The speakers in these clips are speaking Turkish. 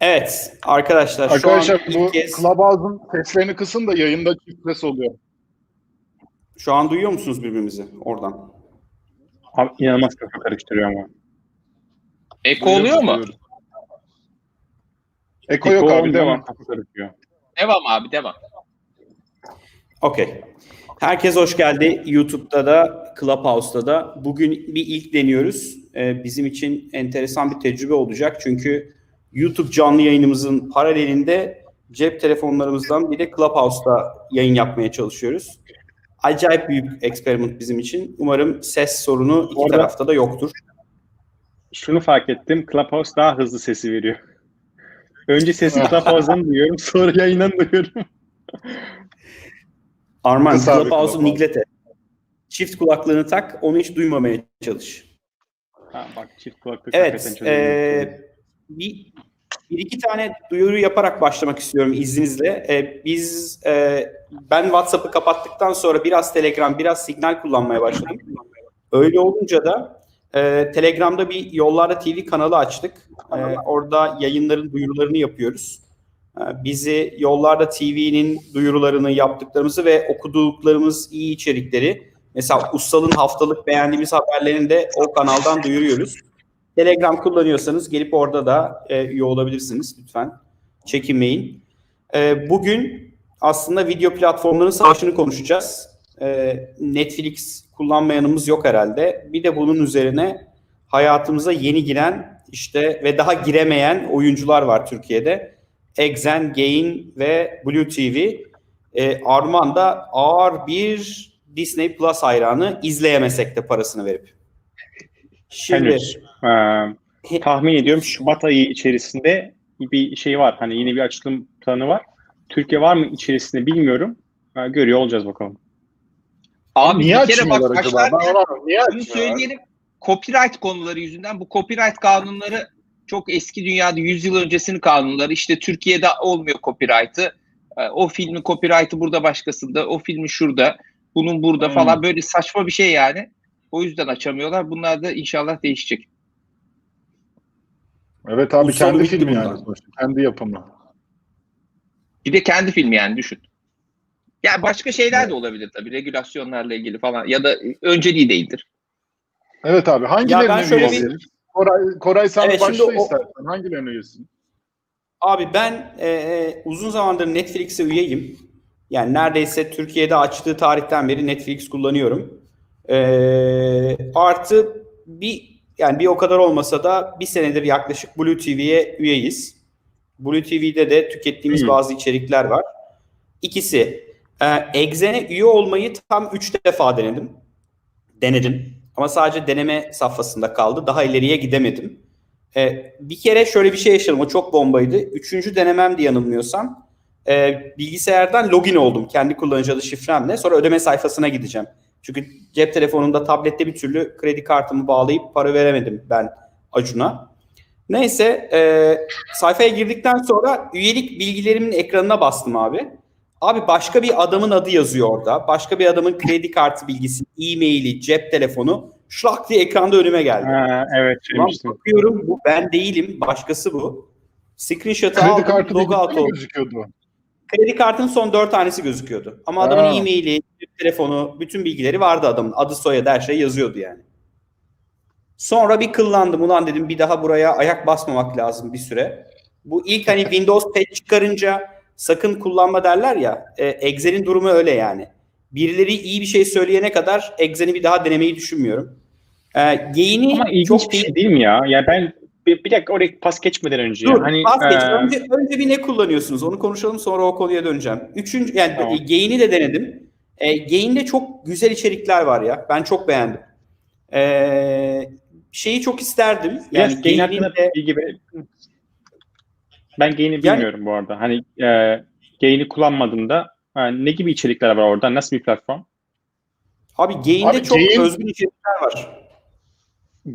Evet arkadaşlar, Arkadaşlar şu an bu ilk kez, Clubhouse'un seslerini kısın da yayında çift ses oluyor. şu an duyuyor musunuz birbirimizi oradan? Abi inanılmaz kafa karıştırıyor ama. Eko oluyor mu? Eko yok abi devam. karıştırıyor. Devam abi devam. Okey. Herkes hoş geldi. YouTube'da da, Clubhouse'da da. Bugün bir ilk deniyoruz. Ee, bizim için enteresan bir tecrübe olacak. Çünkü YouTube canlı yayınımızın paralelinde cep telefonlarımızdan bir de Clubhouse'da yayın yapmaya çalışıyoruz. Acayip büyük experiment bizim için. Umarım ses sorunu iki Orada- tarafta da yoktur. Şunu fark ettim. Clubhouse daha hızlı sesi veriyor. Önce sesi Clubhouse'dan duyuyorum. Sonra yayından duyuyorum. Arman Clubhouse'u Clubhouse. niglete. Çift kulaklığını tak, onu hiç duymamaya çalış. Ha, bak çift kulaklık Evet, hakikaten çözülüyor. e, bir, bir iki tane duyuru yaparak başlamak istiyorum izninizle. E, biz, e, ben WhatsApp'ı kapattıktan sonra biraz Telegram, biraz Signal kullanmaya başladım. Öyle olunca da e, Telegram'da bir Yollarda TV kanalı açtık. E, orada yayınların duyurularını yapıyoruz. E, bizi Yollarda TV'nin duyurularını yaptıklarımızı ve okuduklarımız iyi içerikleri Mesela Ussal'ın haftalık beğendiğimiz haberlerini de o kanaldan duyuruyoruz. Telegram kullanıyorsanız gelip orada da e, üye olabilirsiniz lütfen. Çekinmeyin. E, bugün aslında video platformlarının savaşını konuşacağız. E, Netflix kullanmayanımız yok herhalde. Bir de bunun üzerine hayatımıza yeni giren işte ve daha giremeyen oyuncular var Türkiye'de. Exen, Gain ve Blue TV. E, Arman da ağır bir Disney Plus hayranı izleyemesek de parasını verip. Şimdi Henüz. Ee, tahmin ediyorum Şubat ayı içerisinde bir şey var. Hani yine bir açılım planı var. Türkiye var mı içerisinde bilmiyorum. Ha, görüyor olacağız bakalım. Abi Niye bir kere bak acaba? Ben. Niye bunu söyleyelim. Copyright konuları yüzünden bu copyright kanunları çok eski dünyada 100 yıl öncesinin kanunları. İşte Türkiye'de olmuyor copyright'ı. Ee, O filmin copyright'ı burada başkasında, o filmin şurada, bunun burada Hmm. falan böyle saçma bir şey yani. O yüzden açamıyorlar. Bunlar da inşallah değişecek. Evet abi Ulusal kendi filmi bunlar. yani. Kendi yapımı. Bir de kendi filmi yani düşün. Ya başka şeyler de olabilir tabii regülasyonlarla ilgili falan ya da önceliği değildir. Evet abi hangilerine ben şöyle üyesin? Koray, Koray sen Evet, başla o- istersen. Hangilerine üyesin? Abi ben e, e, uzun zamandır Netflix'e üyeyim. Yani neredeyse Türkiye'de açtığı tarihten beri Netflix kullanıyorum. E, artı bir yani bir o kadar olmasa da bir senedir yaklaşık Blue TV'ye üyeyiz. Blue TV'de de tükettiğimiz Hmm. bazı içerikler var. İkisi. E, Exen'e üye olmayı tam üç defa denedim. Denedim. Ama sadece deneme safhasında kaldı. Daha ileriye gidemedim. Ee, bir kere şöyle bir şey yaşadım. O çok bombaydı. Üçüncü denememdi yanılmıyorsam. Ee, bilgisayardan login oldum. Kendi kullanıcı adı şifremle. Sonra ödeme sayfasına gideceğim. Çünkü cep telefonunda, tablette bir türlü kredi kartımı bağlayıp para veremedim ben Acun'a. Neyse e, sayfaya girdikten sonra üyelik bilgilerimin ekranına bastım abi. Abi başka bir adamın adı yazıyor orada. Başka bir adamın kredi kartı bilgisi, e-maili, cep telefonu şlak diye ekranda önüme geldi. Ha, evet Ulan demiştim. bakıyorum bu ben değilim başkası bu. Screenshot'ı Kredi aldım kartı logout oldu. gözüküyordu? Kredi kartının son dört tanesi gözüküyordu. Ama adamın Ha. e-maili, telefonu, bütün bilgileri vardı adamın. Adı soyadı her şey yazıyordu yani. Sonra bir kıllandım. Ulan dedim bir daha buraya ayak basmamak lazım bir süre. Bu ilk hani Windows patch çıkarınca sakın kullanma derler ya. E, Excel'in durumu öyle yani. Birileri iyi bir şey söyleyene kadar Excel'i bir daha denemeyi düşünmüyorum. E, Ama ilginç çok bir şey değil mi ya? Ya ben bir, bir dakika oraya pas geçmeden önce. Dur, hani, vazgeç. e, Önce, önce bir ne kullanıyorsunuz? Onu konuşalım sonra o konuya döneceğim. Üçüncü, yani Tamam. Gain'i de denedim. E, Gain'de çok güzel içerikler var ya. Ben çok beğendim. E, şeyi çok isterdim. Yani gain Gain'in hakkında de bilgi ver- Ben gain'i Yani- bilmiyorum bu arada. Hani e, gain'i kullanmadığında ha, ne gibi içerikler var orada? Nasıl bir platform? abi Gain'de Abi çok Gain- özgün içerikler var.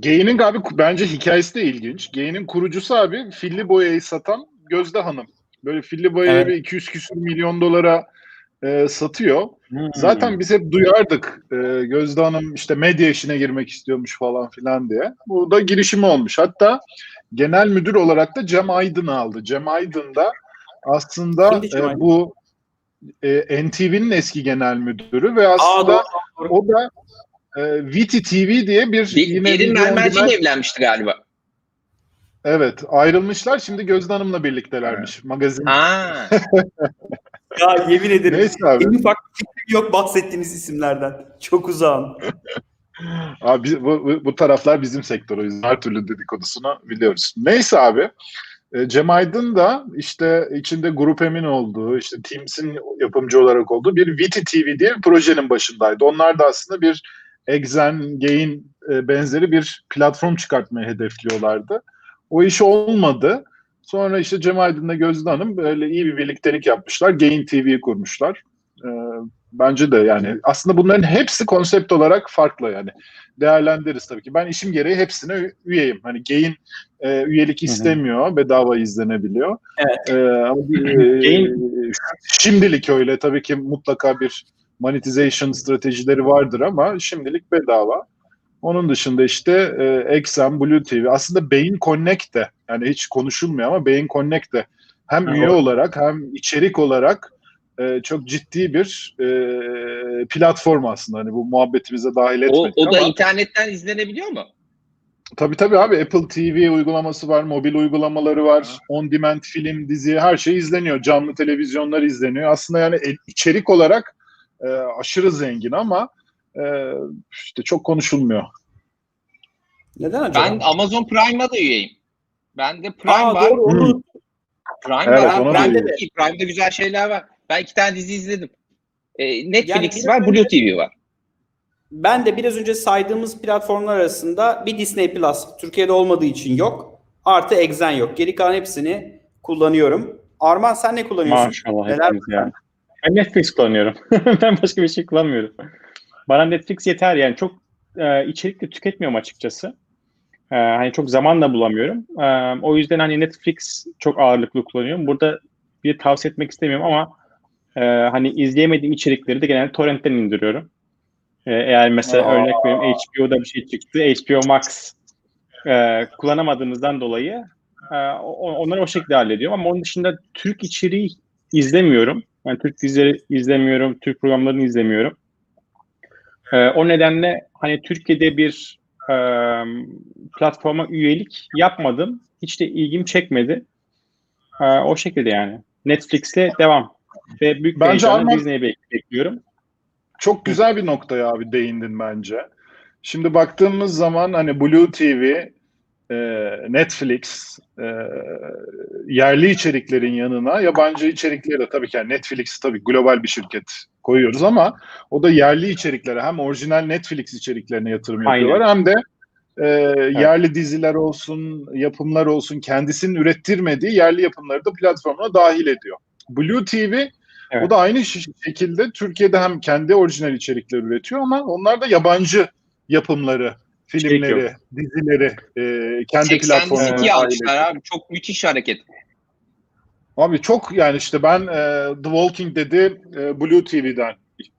Gain'in abi bence hikayesi de ilginç. Gain'in kurucusu abi filli boyayı satan Gözde Hanım. Böyle filli boyayı Evet. bir 200 küsür milyon dolara e, satıyor. Hmm. Zaten biz hep duyardık e, Gözde Hanım işte medya işine girmek istiyormuş falan filan diye. Bu da girişimi olmuş. Hatta genel müdür olarak da Cem Aydın'ı aldı. Cem Aydın da aslında e, Aydın? bu e, NTV'nin eski genel müdürü ve Aa, aslında doğru, doğru. o da e, VT TV diye bir Bir, yine Derin bir on Mermerci demand- ile evlenmişti galiba. Evet ayrılmışlar şimdi Gözde Hanım'la birliktelermiş magazin. Ha. Ya yemin ederim. Neyse abi. En ufak fikrim yok bahsettiğiniz isimlerden. Çok uzağım. Abi bu, bu taraflar bizim sektör o yüzden her türlü dedikodusunu biliyoruz. Neyse abi. e, Cem Aydın da işte içinde Grup Emin olduğu, işte Teams'in yapımcı olarak olduğu bir Viti TV diye bir projenin başındaydı. Onlar da aslında bir Exen, Gain e, benzeri bir platform çıkartmayı hedefliyorlardı. O iş olmadı. Sonra işte Cem Aydın'la Gözde Hanım böyle iyi bir birliktelik yapmışlar. Gain TV'yi kurmuşlar. Ee, bence de yani aslında bunların hepsi konsept olarak farklı yani. Değerlendiririz tabii ki. Ben işim gereği hepsine üyeyim. Hani Gain e, üyelik istemiyor. Bedava izlenebiliyor. Evet. Ee, ama bir- Gain- şimdilik öyle. Tabii ki mutlaka bir monetization stratejileri vardır ama şimdilik bedava. Onun dışında işte e, Exxon, Blue TV. Aslında Beyin Connect de yani hiç konuşulmuyor ama Beyin Connect de hem üye o- olarak hem içerik olarak e, çok ciddi bir e, platform aslında. Hani bu muhabbetimize dahil O, etmedik o da ama internetten izlenebiliyor mu? tabii tabii abi Apple TV uygulaması var, mobil uygulamaları var, on demand film, dizi her şey izleniyor. Canlı televizyonlar izleniyor. Aslında yani e- içerik olarak e, aşırı zengin ama e, işte çok konuşulmuyor. Neden acaba? Ben Amazon Prime'a da üyeyim. Bende Prime Aa, var. doğru onu Prime Evet, var. Prime'de de iyi. Prime'de güzel şeyler var. Ben iki tane dizi izledim. Ee, Netflix Yani var, önce- Blue TV var. Ben de biraz önce saydığımız platformlar arasında bir Disney Plus Türkiye'de olmadığı için yok. Artı Exen yok. Geri kalan hepsini kullanıyorum. Arman sen ne kullanıyorsun? Maşallah Neler hepiniz ya. Ben Netflix kullanıyorum. ben başka bir şey kullanmıyorum. Bana Netflix yeter yani çok e, içerik de tüketmiyorum açıkçası. E, hani çok zaman da bulamıyorum. E, o yüzden hani Netflix çok ağırlıklı kullanıyorum. Burada bir tavsiye etmek istemiyorum ama e, hani izleyemediğim içerikleri de genelde torrentten indiriyorum. E, eğer mesela Aa. örnek veriyorum HBO'da bir şey çıktı. HBO Max e, kullanamadığımızdan dolayı e, onları o şekilde hallediyorum. Ama onun dışında Türk içeriği izlemiyorum. Yani Türk dizileri izlemiyorum, Türk programlarını izlemiyorum. Ee, o nedenle hani Türkiye'de bir e, platforma üyelik yapmadım. Hiç de ilgim çekmedi. Ee, o şekilde yani. Netflix'le devam. Ve büyük Bence Arman- Disney'i bek- bekliyorum. Çok güzel bir noktaya abi değindin bence. Şimdi baktığımız zaman hani Blue TV, Netflix, e, yerli içeriklerin yanına yabancı içerikleri de tabii ki yani Netflix tabii global bir şirket koyuyoruz ama o da yerli içeriklere hem orijinal Netflix içeriklerine yatırım Aynen. yapıyorlar hem de e, yerli diziler olsun, yapımlar olsun kendisinin ürettirmediği yerli yapımları da platformuna dahil ediyor. Blue TV Evet. o da aynı şekilde Türkiye'de hem kendi orijinal içerikler üretiyor ama onlar da yabancı yapımları, filmleri, yok. dizileri e, kendi 80 platformuna almışlar abi. Çok müthiş hareket. Abi çok yani işte ben e, The Walking Dead'i e, Blue TV'den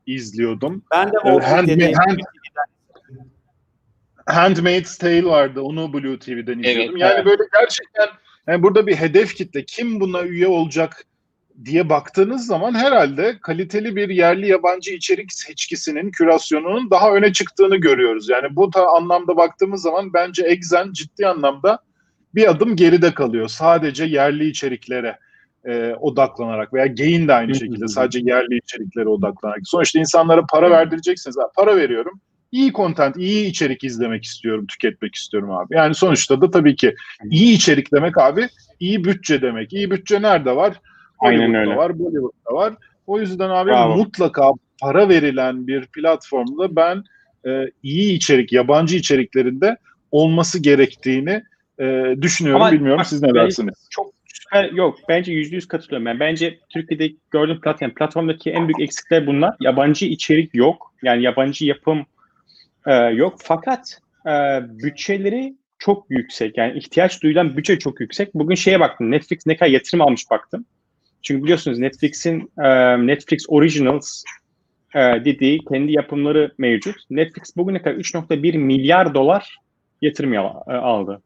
izliyordum. Ben de Ee, o Handma- Hand- Handmaid's Tale vardı. Onu Blue TV'den izliyordum. yani evet. böyle gerçekten yani burada bir hedef kitle kim buna üye olacak diye baktığınız zaman herhalde kaliteli bir yerli yabancı içerik seçkisinin, kürasyonunun daha öne çıktığını görüyoruz. Yani bu ta anlamda baktığımız zaman bence Exen ciddi anlamda bir adım geride kalıyor. Sadece yerli içeriklere e, odaklanarak veya Gain de aynı şekilde sadece yerli içeriklere odaklanarak. Sonuçta insanlara para verdireceksiniz. Ha, para veriyorum. İyi content, iyi içerik izlemek istiyorum, tüketmek istiyorum abi. Yani sonuçta da tabii ki iyi içerik demek abi, iyi bütçe demek. İyi bütçe nerede var? Aynen öyle. var, Bollywood'da var. O yüzden abi Bravo. mutlaka para verilen bir platformda ben e, iyi içerik, yabancı içeriklerinde olması gerektiğini e, düşünüyorum. Ama Bilmiyorum bak, siz ne dersiniz? Çok süper, yok bence yüzde yüz katılıyorum. Ben bence Türkiye'de gördüğüm platform, platformdaki en büyük eksikler bunlar. Yabancı içerik yok. Yani yabancı yapım e, yok. Fakat e, bütçeleri çok yüksek. Yani ihtiyaç duyulan bütçe çok yüksek. Bugün şeye baktım. Netflix ne kadar yatırım almış baktım. Çünkü biliyorsunuz Netflix'in e, Netflix Originals e, dediği kendi yapımları mevcut. Netflix bugüne kadar 3.1 milyar dolar yatırım al- e, aldı.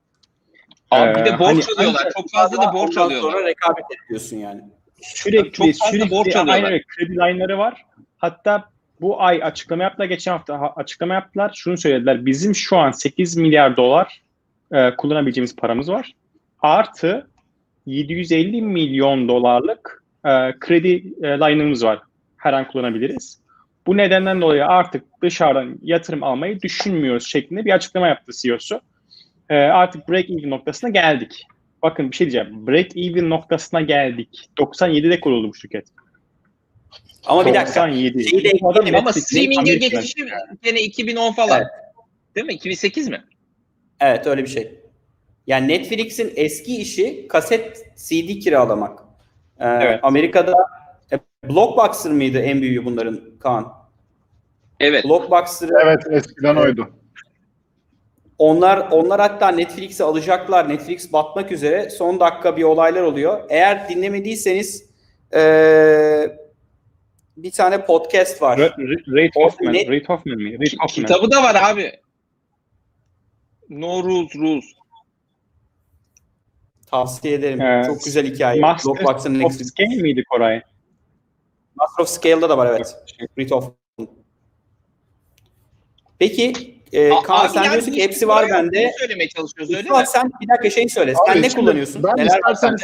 Abi bir de borç hani alıyorlar. ancak Çok fazla da borç alıyorlar. sonra rekabet ediyorsun yani. sürekli Çok fazla sürekli borç alıyorlar. aynen kredi line'ları var. Hatta bu ay açıklama yaptılar geçen hafta ha- açıklama yaptılar. Şunu söylediler. Bizim şu an 8 milyar dolar e, kullanabileceğimiz paramız var. Artı 750 milyon dolarlık e, kredi e, line'ımız var. Her an kullanabiliriz. Bu nedenden dolayı artık dışarıdan yatırım almayı düşünmüyoruz şeklinde bir açıklama yaptı CEO'su. E, artık break even noktasına geldik. Bakın bir şey diyeceğim. Break even noktasına geldik. 97'de kuruldu bu şirket. Ama bir dakika. 97. Şeyi de ekleyelim. Ama streaming'e geçişi gene 2010 falan. Evet. Değil mi? 2008 mi? Evet öyle bir şey. Yani Netflix'in eski işi kaset CD kiralamak. Ee, Evet. Amerika'da e, Blockbuster mıydı en büyüğü bunların Kaan? Evet. Blockbuster'ı Evet eskiden oydu. onlar onlar hatta Netflix'i alacaklar. Netflix batmak üzere. Son dakika bir olaylar oluyor. Eğer dinlemediyseniz ee, bir tane podcast var. O Hoffman. net- Ray Hoffman mı? Ray Ki- Hoffman. Kitabı da var abi. No Rules Rules. Tavsiye ederim. Ee, Çok güzel hikaye. Master of Scale miydi Koray? Master of Scale'da da var evet. Reed Hoffman. Peki e, A- Kaan abi sen yani diyorsun ki hepsi var bende. bunu söylemeye çalışıyoruz öyle mi? Fuat sen bir dakika şey söyle. Sen Abi ne şimdi kullanıyorsun? Ben Neler var sende?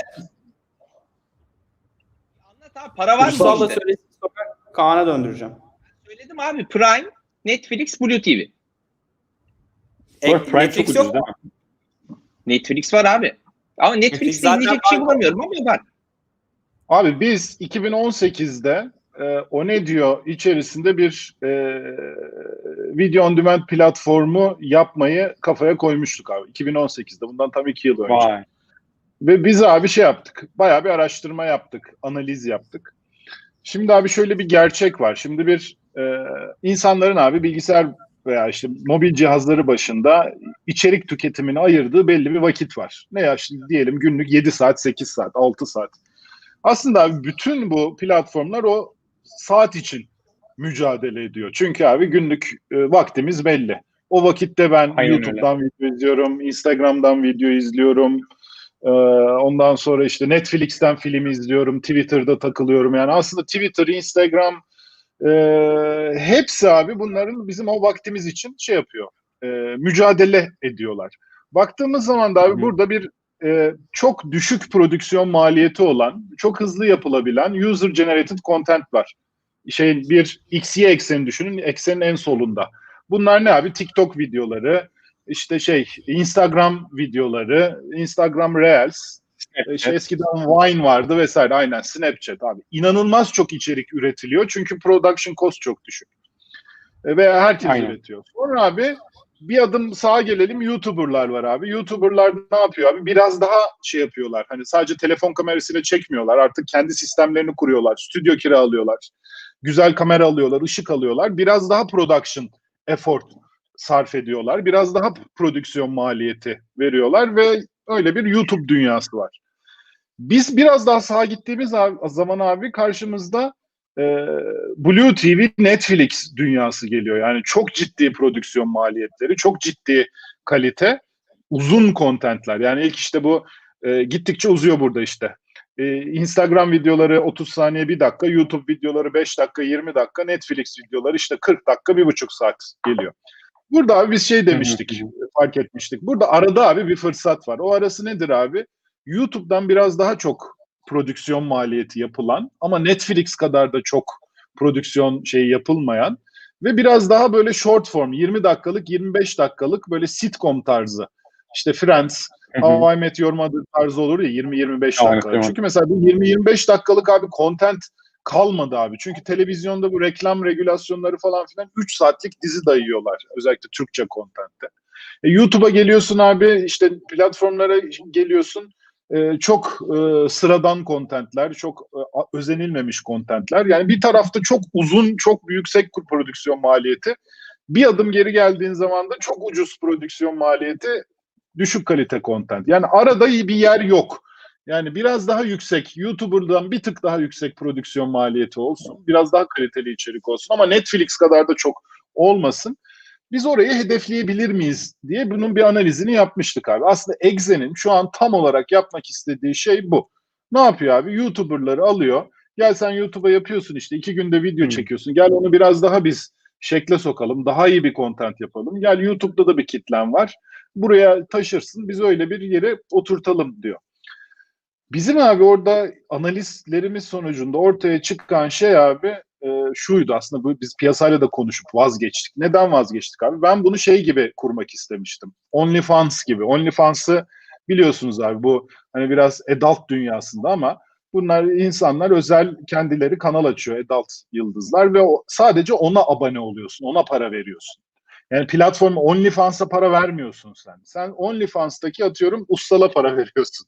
Anlat abi para var Ulusal mı da işte? söylesin Kaan'a döndüreceğim. Söyledim abi Prime, Netflix, Blue TV. E, Prime çok Netflix ucuz yok değil mi? Netflix var abi. Ama Netflix Netflix'te zaten izleyecek bir şey bulamıyorum ama var. Abi biz 2018'de e, o ne diyor içerisinde bir e, video on demand platformu yapmayı kafaya koymuştuk abi. 2018'de bundan tam iki yıl önce. Vay. Ve biz abi şey yaptık. Bayağı bir araştırma yaptık. Analiz yaptık. Şimdi abi şöyle bir gerçek var. Şimdi bir e, insanların abi bilgisayar veya işte mobil cihazları başında içerik tüketimini ayırdığı belli bir vakit var. Ne ya şimdi diyelim günlük 7 saat, 8 saat, 6 saat. Aslında bütün bu platformlar o saat için mücadele ediyor. Çünkü abi günlük e, vaktimiz belli. O vakitte ben Aynen YouTube'dan video izliyorum, Instagram'dan video izliyorum. Ee, ondan sonra işte Netflix'ten film izliyorum, Twitter'da takılıyorum. Yani aslında Twitter, Instagram e, hepsi abi bunların bizim o vaktimiz için şey yapıyor, e, mücadele ediyorlar. Baktığımız zaman da abi Hı burada bir e, çok düşük prodüksiyon maliyeti olan, çok hızlı yapılabilen user generated content var. Şey bir XY ekseni düşünün, eksenin en solunda. Bunlar ne abi? TikTok videoları, işte şey Instagram videoları, Instagram Reels, işte eskiden Vine vardı vesaire. Aynen Snapchat abi. İnanılmaz çok içerik üretiliyor çünkü production cost çok düşük. E, Ve herkes Aynen. üretiyor. Sonra abi bir adım sağa gelelim YouTuber'lar var abi. YouTuber'lar ne yapıyor abi? Biraz daha şey yapıyorlar. Hani sadece telefon kamerasıyla çekmiyorlar. Artık kendi sistemlerini kuruyorlar. Stüdyo kiralıyorlar. Güzel kamera alıyorlar, ışık alıyorlar. Biraz daha production effort sarf ediyorlar. Biraz daha prodüksiyon maliyeti veriyorlar ve öyle bir YouTube dünyası var. Biz biraz daha sağa gittiğimiz zaman abi karşımızda e, Blue TV, Netflix dünyası geliyor. Yani çok ciddi prodüksiyon maliyetleri, çok ciddi kalite, uzun kontentler. Yani ilk işte bu e, gittikçe uzuyor burada işte. E, Instagram videoları 30 saniye 1 dakika, YouTube videoları 5 dakika 20 dakika, Netflix videoları işte 40 dakika 1,5 saat geliyor. Burada abi biz şey demiştik, fark etmiştik. Burada arada abi bir fırsat var. O arası nedir abi? YouTube'dan biraz daha çok prodüksiyon maliyeti yapılan ama Netflix kadar da çok prodüksiyon şeyi yapılmayan ve biraz daha böyle short form 20 dakikalık 25 dakikalık böyle sitcom tarzı. İşte Friends. How I Met Your Mother tarzı olur ya 20-25 How I Met dakika. Çünkü mesela bu 20-25 dakikalık abi content kalmadı abi. Çünkü televizyonda bu reklam regülasyonları falan filan 3 saatlik dizi dayıyorlar. Özellikle Türkçe contentte. E, YouTube'a geliyorsun abi işte platformlara geliyorsun. E, çok e, sıradan kontentler, çok e, özenilmemiş kontentler. Yani bir tarafta çok uzun, çok yüksek prodüksiyon maliyeti. Bir adım geri geldiğin zaman da çok ucuz prodüksiyon maliyeti, düşük kalite content. Yani arada bir yer yok. Yani biraz daha yüksek, YouTuber'dan bir tık daha yüksek prodüksiyon maliyeti olsun. Biraz daha kaliteli içerik olsun ama Netflix kadar da çok olmasın. Biz orayı hedefleyebilir miyiz diye bunun bir analizini yapmıştık abi. Aslında Exe'nin şu an tam olarak yapmak istediği şey bu. Ne yapıyor abi? YouTuber'ları alıyor. Gel sen YouTube'a yapıyorsun işte iki günde video çekiyorsun. Gel onu biraz daha biz şekle sokalım. Daha iyi bir content yapalım. Gel YouTube'da da bir kitlen var. Buraya taşırsın. Biz öyle bir yere oturtalım diyor. Bizim abi orada analizlerimiz sonucunda ortaya çıkan şey abi e, şuydu aslında bu biz piyasayla da konuşup vazgeçtik. Neden vazgeçtik abi? Ben bunu şey gibi kurmak istemiştim. OnlyFans gibi. OnlyFans'ı biliyorsunuz abi bu hani biraz adult dünyasında ama bunlar insanlar özel kendileri kanal açıyor adult yıldızlar ve o, sadece ona abone oluyorsun. Ona para veriyorsun. Yani platform OnlyFans'a para vermiyorsun sen. Sen OnlyFans'taki atıyorum ustala para veriyorsun.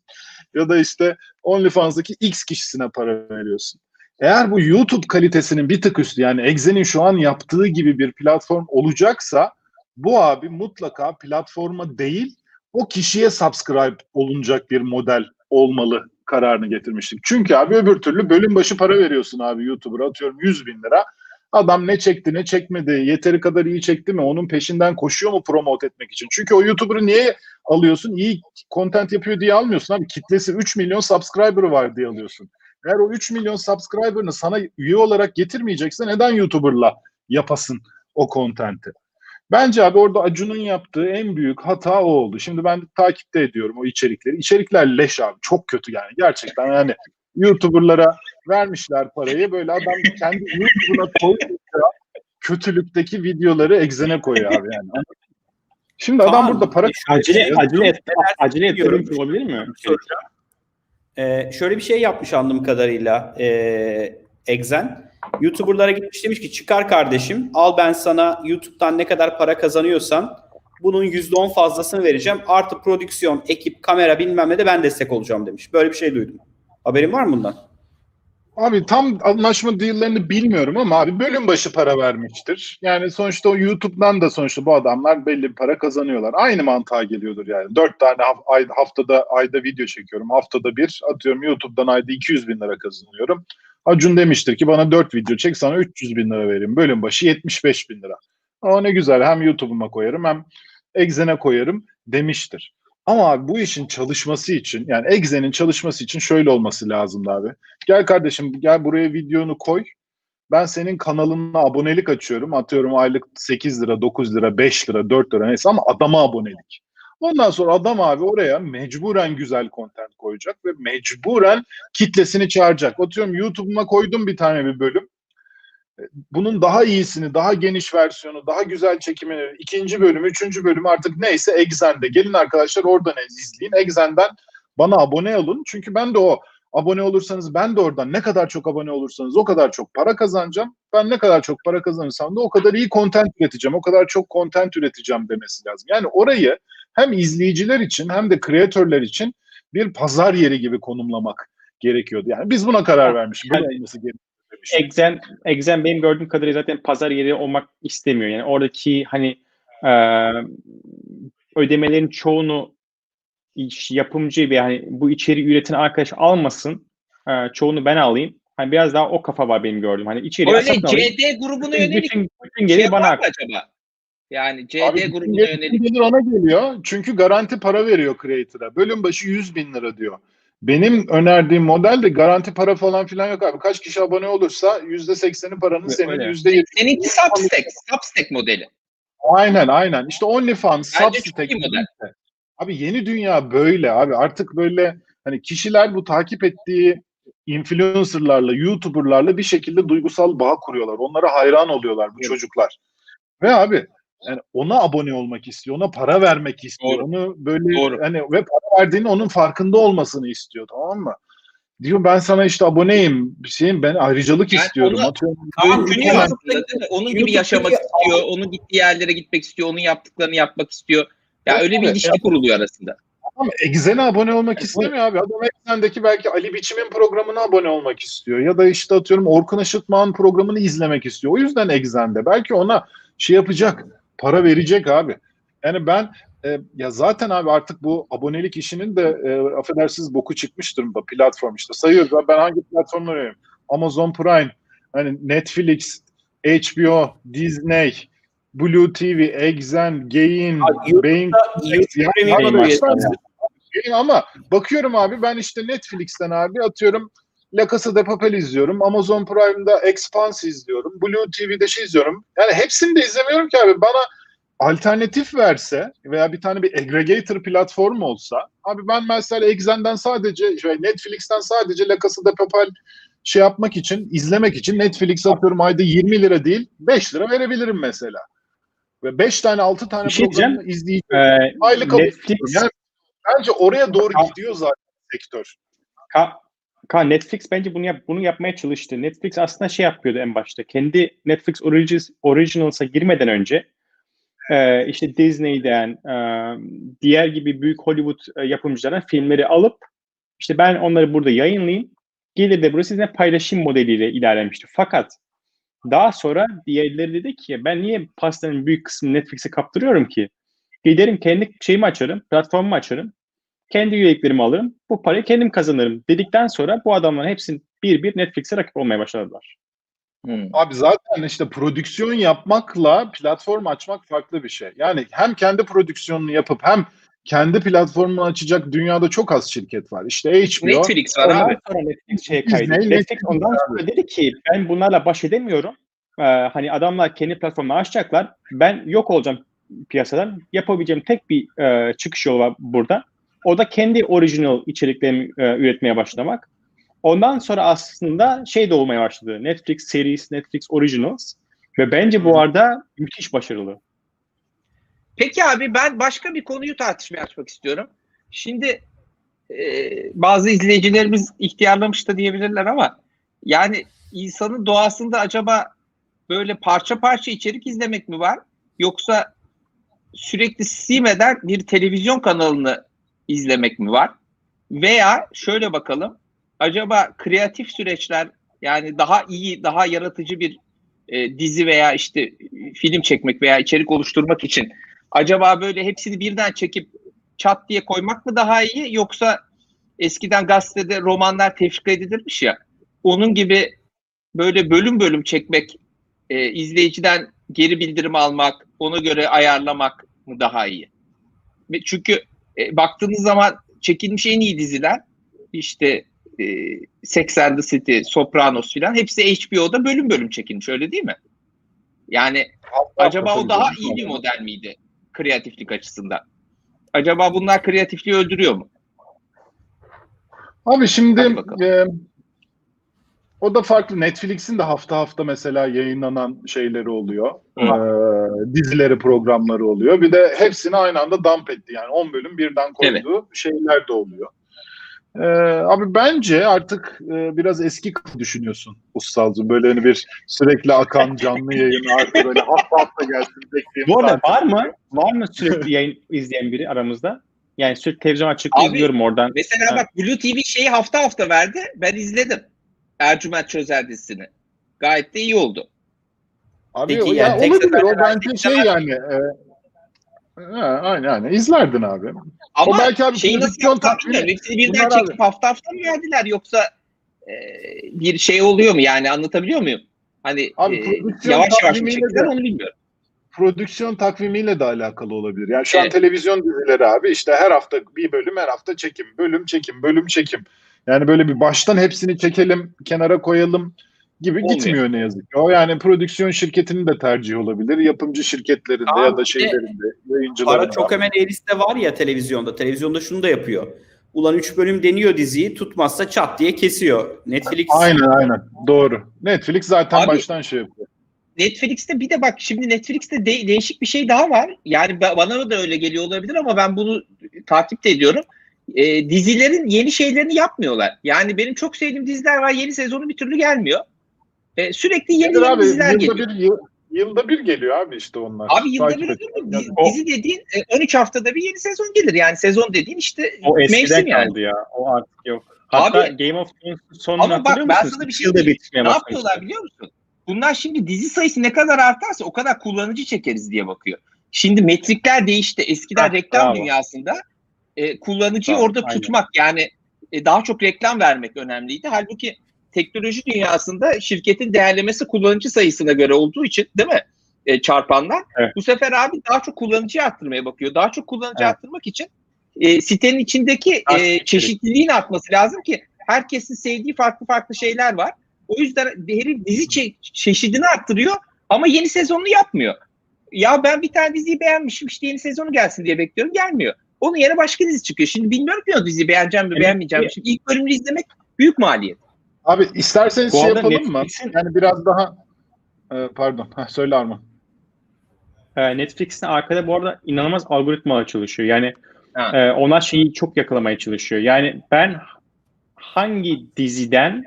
Ya da işte OnlyFans'daki X kişisine para veriyorsun. Eğer bu YouTube kalitesinin bir tık üstü yani Exe'nin şu an yaptığı gibi bir platform olacaksa bu abi mutlaka platforma değil o kişiye subscribe olunacak bir model olmalı kararını getirmiştik. Çünkü abi öbür türlü bölüm başı para veriyorsun abi YouTuber'a atıyorum 100 bin lira. Adam ne çekti ne çekmedi, yeteri kadar iyi çekti mi, onun peşinden koşuyor mu promote etmek için? Çünkü o YouTuber'ı niye alıyorsun? İyi content yapıyor diye almıyorsun abi. Kitlesi 3 milyon subscriber'ı var diye alıyorsun. Eğer o 3 milyon subscriber'ını sana üye olarak getirmeyecekse neden YouTuber'la yapasın o content'i? Bence abi orada Acun'un yaptığı en büyük hata o oldu. Şimdi ben takipte ediyorum o içerikleri. İçerikler leş abi. Çok kötü yani. Gerçekten yani YouTuber'lara vermişler parayı. Böyle adam kendi YouTube'una koyuyor. Kötülükteki videoları egzene koyuyor abi yani. Şimdi adam Kaan, burada para Acele, acele, et, acele ettirmiş olabilir mi? Ee, şöyle bir şey yapmış anladığım kadarıyla e, Exen. YouTuber'lara gitmiş demiş ki çıkar kardeşim al ben sana YouTube'dan ne kadar para kazanıyorsan bunun %10 fazlasını vereceğim. Artı prodüksiyon, ekip, kamera bilmem ne de ben destek olacağım demiş. Böyle bir şey duydum. Haberin var mı bundan? Abi tam anlaşma deal'lerini bilmiyorum ama abi bölüm başı para vermiştir. Yani sonuçta o YouTube'dan da sonuçta bu adamlar belli bir para kazanıyorlar. Aynı mantığa geliyordur yani. Dört tane haftada ayda video çekiyorum. Haftada bir atıyorum YouTube'dan ayda 200 bin lira kazanıyorum. Acun demiştir ki bana 4 video çek sana 300 bin lira vereyim. Bölüm başı 75 bin lira. Ama ne güzel hem YouTube'uma koyarım hem Exen'e koyarım demiştir. Ama abi bu işin çalışması için yani Exen'in çalışması için şöyle olması lazımdı abi. Gel kardeşim gel buraya videonu koy. Ben senin kanalına abonelik açıyorum. Atıyorum aylık 8 lira, 9 lira, 5 lira, 4 lira neyse ama adama abonelik. Ondan sonra adam abi oraya mecburen güzel content koyacak ve mecburen kitlesini çağıracak. Atıyorum YouTube'uma koydum bir tane bir bölüm. Bunun daha iyisini, daha geniş versiyonu, daha güzel çekimini, ikinci bölüm, üçüncü bölüm artık neyse Exen'de. Gelin arkadaşlar oradan izleyin. Exen'den bana abone olun. Çünkü ben de o abone olursanız ben de oradan ne kadar çok abone olursanız o kadar çok para kazanacağım. Ben ne kadar çok para kazanırsam da o kadar iyi content üreteceğim. O kadar çok content üreteceğim demesi lazım. Yani orayı hem izleyiciler için hem de kreatörler için bir pazar yeri gibi konumlamak gerekiyordu. Yani biz buna karar vermişiz. Böyle Exen, Exen benim gördüğüm kadarıyla zaten pazar yeri olmak istemiyor. Yani oradaki hani e, ödemelerin çoğunu yapımcı bir yani bu içeriği üreten arkadaş almasın. E, çoğunu ben alayım. Hani biraz daha o kafa var benim gördüğüm. Hani içeriği Öyle satın alayım. CD grubuna Bütün, yönelik bütün, bütün şey bana acaba? Yani CD Abi, grubuna yönelik gelir ona geliyor. Çünkü garanti para veriyor creator'a. Bölüm başı 100 bin lira diyor. Benim önerdiğim model de garanti para falan filan yok abi. Kaç kişi abone olursa %80'i paranın Evet, senin öyle. %70'i. seninki Substack, Substack modeli. Aynen aynen. İşte OnlyFans, Substack. Abi yeni dünya böyle abi. Artık böyle hani kişiler bu takip ettiği influencerlarla, YouTuber'larla bir şekilde duygusal bağ kuruyorlar. Onlara hayran oluyorlar bu Evet. çocuklar. Ve abi yani ona abone olmak istiyor, ona para vermek istiyor. Doğru. Onu böyle Doğru. hani ve para verdiğini onun farkında olmasını istiyor tamam mı? Diyor ben sana işte aboneyim, bir şeyim ben ayrıcalık Yani istiyorum. onu- Atıyorum, düşünüyor hemen- aslında değil mi? Onun gibi yaşamak istiyor, onun gittiği yerlere gitmek istiyor, onun yaptıklarını yapmak istiyor. Ya Evet, öyle bir ilişki kuruluyor arasında. Ama Exen'e abone olmak istemiyor abi. Adam Exen'deki belki Ali Biçim'in programına abone olmak istiyor. Ya da işte atıyorum Orkun Işıtmak'ın programını izlemek istiyor. O yüzden Exen'de. Belki ona şey yapacak, para verecek abi. Yani ben e, ya zaten abi artık bu abonelik işinin de e, affedersiniz boku çıkmış durumda platform işte. Sayıyoruz abi ben hangi platformları oynuyorum? Amazon Prime, hani Netflix, HBO, Disney, Blue TV, Exen, Gain, Beyin Beyin ama bakıyorum abi ben işte Netflix'ten abi atıyorum La Casa de Papel izliyorum. Amazon Prime'da Expanse izliyorum. Blue TV'de şey izliyorum. Yani hepsini de izlemiyorum ki abi. Bana alternatif verse veya bir tane bir aggregator platform olsa abi ben mesela Exen'den sadece şey, Netflix'ten sadece La Casa de Papel şey yapmak için, izlemek için Netflix atıyorum ayda 20 lira değil 5 lira verebilirim mesela. Ve 5 tane 6 tane şey programı izleyeceğim. Ee, Aylık Netflix, Yani bence oraya doğru gidiyor zaten sektör. Ka, Ka- Netflix bence bunu yap, bunu yapmaya çalıştı. Netflix aslında şey yapıyordu en başta. Kendi Netflix Originals, Originals'a girmeden önce e, işte Disney'den e, diğer gibi büyük Hollywood e, yapımcıların filmleri alıp işte ben onları burada yayınlayayım. Gelir de burası sizinle paylaşım modeliyle ilerlemişti. Fakat daha sonra diğerleri dedi ki ben niye pastanın büyük kısmını Netflix'e kaptırıyorum ki? Giderim kendi şeyimi açarım, platformumu açarım. Kendi üyeliklerimi alırım. Bu parayı kendim kazanırım dedikten sonra bu adamların hepsini bir bir Netflix'e rakip olmaya başladılar. Hmm. Abi zaten işte prodüksiyon yapmakla platform açmak farklı bir şey. Yani hem kendi prodüksiyonunu yapıp hem kendi platformunu açacak dünyada çok az şirket var. İşte HBO, Netflix var Ondan abi. sonra Netflix şeye kaydı. Netflix Netflix ondan sonra dedi ki ben bunlarla baş edemiyorum. Ee, hani adamlar kendi platformunu açacaklar. Ben yok olacağım piyasadan. Yapabileceğim tek bir e, çıkış yolu var burada. O da kendi orijinal içeriklerimi e, üretmeye başlamak. Ondan sonra aslında şey de olmaya başladı. Netflix Series, Netflix Originals. Ve bence bu arada müthiş başarılı. Peki abi ben başka bir konuyu tartışmaya açmak istiyorum. Şimdi e, bazı izleyicilerimiz ihtiyarlamış da diyebilirler ama yani insanın doğasında acaba böyle parça parça içerik izlemek mi var? Yoksa sürekli simeden bir televizyon kanalını izlemek mi var? Veya şöyle bakalım. Acaba kreatif süreçler yani daha iyi, daha yaratıcı bir e, dizi veya işte e, film çekmek veya içerik oluşturmak için acaba böyle hepsini birden çekip çat diye koymak mı daha iyi yoksa eskiden gazetede romanlar tefrika edilirmiş ya onun gibi böyle bölüm bölüm çekmek e, izleyiciden geri bildirim almak ona göre ayarlamak mı daha iyi? Çünkü e, baktığınız zaman çekilmiş en iyi diziler işte e, Sex and the City, Sopranos filan hepsi HBO'da bölüm bölüm çekilmiş öyle değil mi? Yani acaba o daha iyi bir model miydi kreatiflik açısından? Acaba bunlar kreatifliği öldürüyor mu? Abi şimdi e, o da farklı. Netflix'in de hafta hafta mesela yayınlanan şeyleri oluyor. Hı. E, dizileri, programları oluyor. Bir de hepsini aynı anda dump etti. Yani 10 bölüm birden koyduğu şeyler de oluyor. E, abi bence artık e, biraz eski düşünüyorsun Ustalcığım. Böyle hani bir sürekli akan canlı yayın artık böyle hafta hafta gelsin. Bu arada var mı? Var mı sürekli yayın izleyen biri aramızda? Yani sürekli televizyon açık Abi, izliyorum oradan. Mesela Ha. bak Blue TV şeyi hafta hafta verdi. Ben izledim. Ercüment Çözer dizisini. Gayet de iyi oldu. Abi Peki o, yani ya tek olabilir o bence şey yani e, ha, aynen aynen izlerdin abi. Ama O belki abi şeyi nasıl prodüksiyon yaptılar takvimi- bilmiyorum. Hepsini birden Bunlar çekip hafta hafta mı verdiler yoksa e, bir şey oluyor mu yani anlatabiliyor muyum? Hani Abi e, yavaş yavaş mı çektiler onu bilmiyorum. Prodüksiyon takvimiyle de alakalı olabilir. Yani şu an Evet. televizyon dizileri abi işte her hafta bir bölüm her hafta çekim, bölüm çekim, bölüm çekim. Yani böyle bir baştan hepsini çekelim, kenara koyalım gibi Olmuyor. gitmiyor ne yazık ki. O yani prodüksiyon şirketinin de tercihi olabilir. Yapımcı şirketlerinde Abi ya da şeylerinde, Para yayıncılarında. çok hemen eğrisi var ya televizyonda. Televizyonda şunu da yapıyor. Ulan 3 bölüm deniyor diziyi tutmazsa çat diye kesiyor. Netflix Aynen aynen. Doğru. Netflix zaten Abi- baştan şey yapıyor. Netflix'te bir de bak şimdi Netflix'te de- değişik bir şey daha var. Yani ba- bana da öyle geliyor olabilir ama ben bunu takip de ediyorum. E, dizilerin yeni şeylerini yapmıyorlar. Yani benim çok sevdiğim diziler var. Yeni sezonu bir türlü gelmiyor. E, sürekli yeni yeni abi? diziler Yılda geliyor. bir, yıl- yılda bir geliyor abi işte onlar. Abi yılda Takip bir olur mu? Yani Dizi, dizi dediğin e, 13 haftada bir yeni sezon gelir. Yani sezon dediğin işte O mevsim yani. kaldı ya. O artık yok. Hatta Abi- Game of Thrones sonunu Ama bak, hatırlıyor ben musun? sana bir şey diyeyim. Ne yapıyorlar biliyor musun? Bunlar şimdi dizi sayısı ne kadar artarsa o kadar kullanıcı çekeriz diye bakıyor. Şimdi metrikler değişti. Eskiden Ha, reklam bravo. dünyasında e, kullanıcıyı Bravo, orada aynen. tutmak yani e, daha çok reklam vermek önemliydi. Halbuki teknoloji dünyasında şirketin değerlemesi kullanıcı sayısına göre olduğu için değil mi? e, çarpanlar. Evet. Bu sefer abi daha çok kullanıcıyı arttırmaya bakıyor. Daha çok kullanıcı Evet. arttırmak için e, sitenin içindeki e, çeşitliliğin artması lazım ki herkesin sevdiği farklı farklı şeyler var. O yüzden herif dizi çe- çeşidini arttırıyor ama yeni sezonunu yapmıyor. Ya ben bir tane diziyi beğenmişim işte yeni sezonu gelsin diye bekliyorum gelmiyor. Onun yerine başka dizi çıkıyor. Şimdi bilmiyorum ki o diziyi beğeneceğim mi Evet. beğenmeyeceğim mi. Şimdi ilk bölümünü izlemek büyük maliyet. Abi isterseniz Bu şey yapalım mı? Netflix'in- Yani biraz daha e, pardon. Heh, söyle Arman. Ee, Netflix'in arkada bu arada inanılmaz algoritmalar çalışıyor. Yani Ha. e, onlar şeyi çok yakalamaya çalışıyor. Yani ben hangi diziden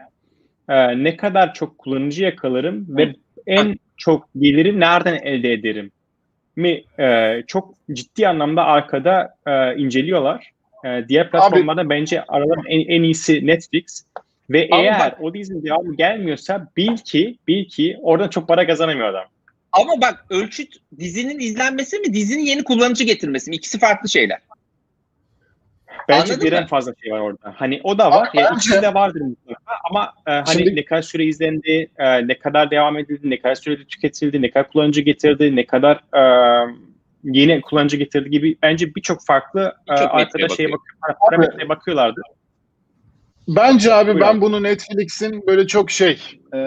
e, ne kadar çok kullanıcı yakalarım ve en çok geliri nereden elde ederim mi e, çok ciddi anlamda arkada e, inceliyorlar. E, diğer platformlarda bence aralarında en, en iyisi Netflix. Ve Ama eğer bak- o dizinin devamı gelmiyorsa bil ki bil ki oradan çok para kazanamıyor adam. Ama bak ölçüt dizinin izlenmesi mi dizinin yeni kullanıcı getirmesi mi? İkisi farklı şeyler. Bence Anladın birden mı? fazla şey var orada. Hani o da var. Ama Yani ikisi de vardır mutlaka. Ama e, hani Şimdi- ne kadar süre izlendi, e, ne kadar devam edildi, ne kadar sürede tüketildi, ne kadar kullanıcı getirdi, ne kadar e, yeni kullanıcı getirdi gibi bence birçok farklı e, Birçok arkada metreye şeye bakıyor. parametreye bakıyorlardı. Bence abi Buyur ben bunu Netflix'in böyle çok şey e,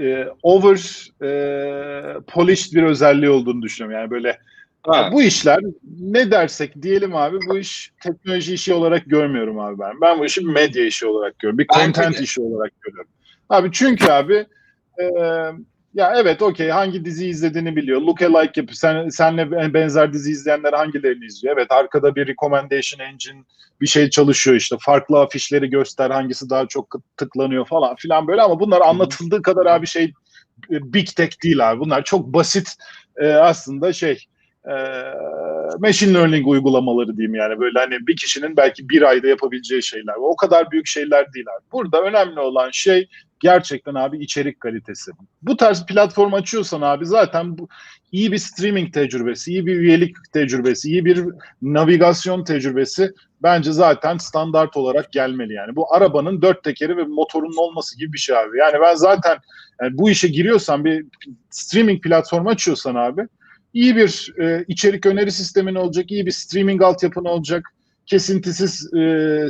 e, over e, polished bir özelliği olduğunu düşünüyorum. Yani böyle Ha. bu işler ne dersek diyelim abi bu iş teknoloji işi olarak görmüyorum abi ben. Ben bu işi bir medya işi olarak görüyorum. Bir Bence content de. işi olarak görüyorum. Abi çünkü abi e, ya evet okey hangi dizi izlediğini biliyor. Look alike yapıyor. Sen, senle benzer dizi izleyenler hangilerini izliyor? Evet arkada bir recommendation engine bir şey çalışıyor işte. Farklı afişleri göster hangisi daha çok tıklanıyor falan filan böyle ama bunlar anlatıldığı kadar abi şey e, big tech değil abi. Bunlar çok basit e, aslında şey e, machine learning uygulamaları diyeyim yani böyle hani bir kişinin belki bir ayda yapabileceği şeyler. O kadar büyük şeyler değil. Burada önemli olan şey gerçekten abi içerik kalitesi. Bu tarz platform açıyorsan abi zaten bu iyi bir streaming tecrübesi, iyi bir üyelik tecrübesi, iyi bir navigasyon tecrübesi bence zaten standart olarak gelmeli yani. Bu arabanın dört tekeri ve motorunun olması gibi bir şey abi. Yani ben zaten yani bu işe giriyorsan bir streaming platformu açıyorsan abi iyi bir e, içerik öneri sistemin olacak, iyi bir streaming altyapın olacak. Kesintisiz e,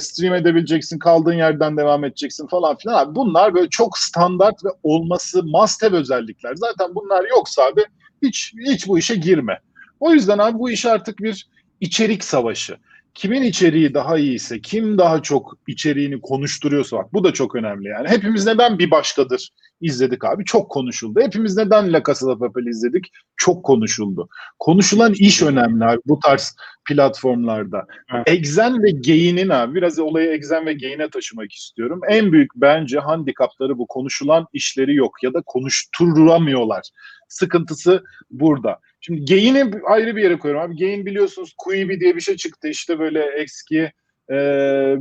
stream edebileceksin, kaldığın yerden devam edeceksin falan filan. Abi bunlar böyle çok standart ve olması must have özellikler. Zaten bunlar yoksa abi hiç hiç bu işe girme. O yüzden abi bu iş artık bir içerik savaşı. Kimin içeriği daha iyiyse, kim daha çok içeriğini konuşturuyorsa bak bu da çok önemli yani. Hepimiz neden bir başkadır izledik abi? Çok konuşuldu. Hepimiz neden La Casa de Papel izledik? Çok konuşuldu. Konuşulan iş önemli abi bu tarz platformlarda. Evet. Exen ve Gain'in abi biraz olayı Exen ve Gain'e taşımak istiyorum. En büyük bence handikapları bu konuşulan işleri yok ya da konuşturamıyorlar. Sıkıntısı burada. Şimdi Gain'i ayrı bir yere koyuyorum abi. Gain biliyorsunuz Quibi diye bir şey çıktı işte böyle eski e,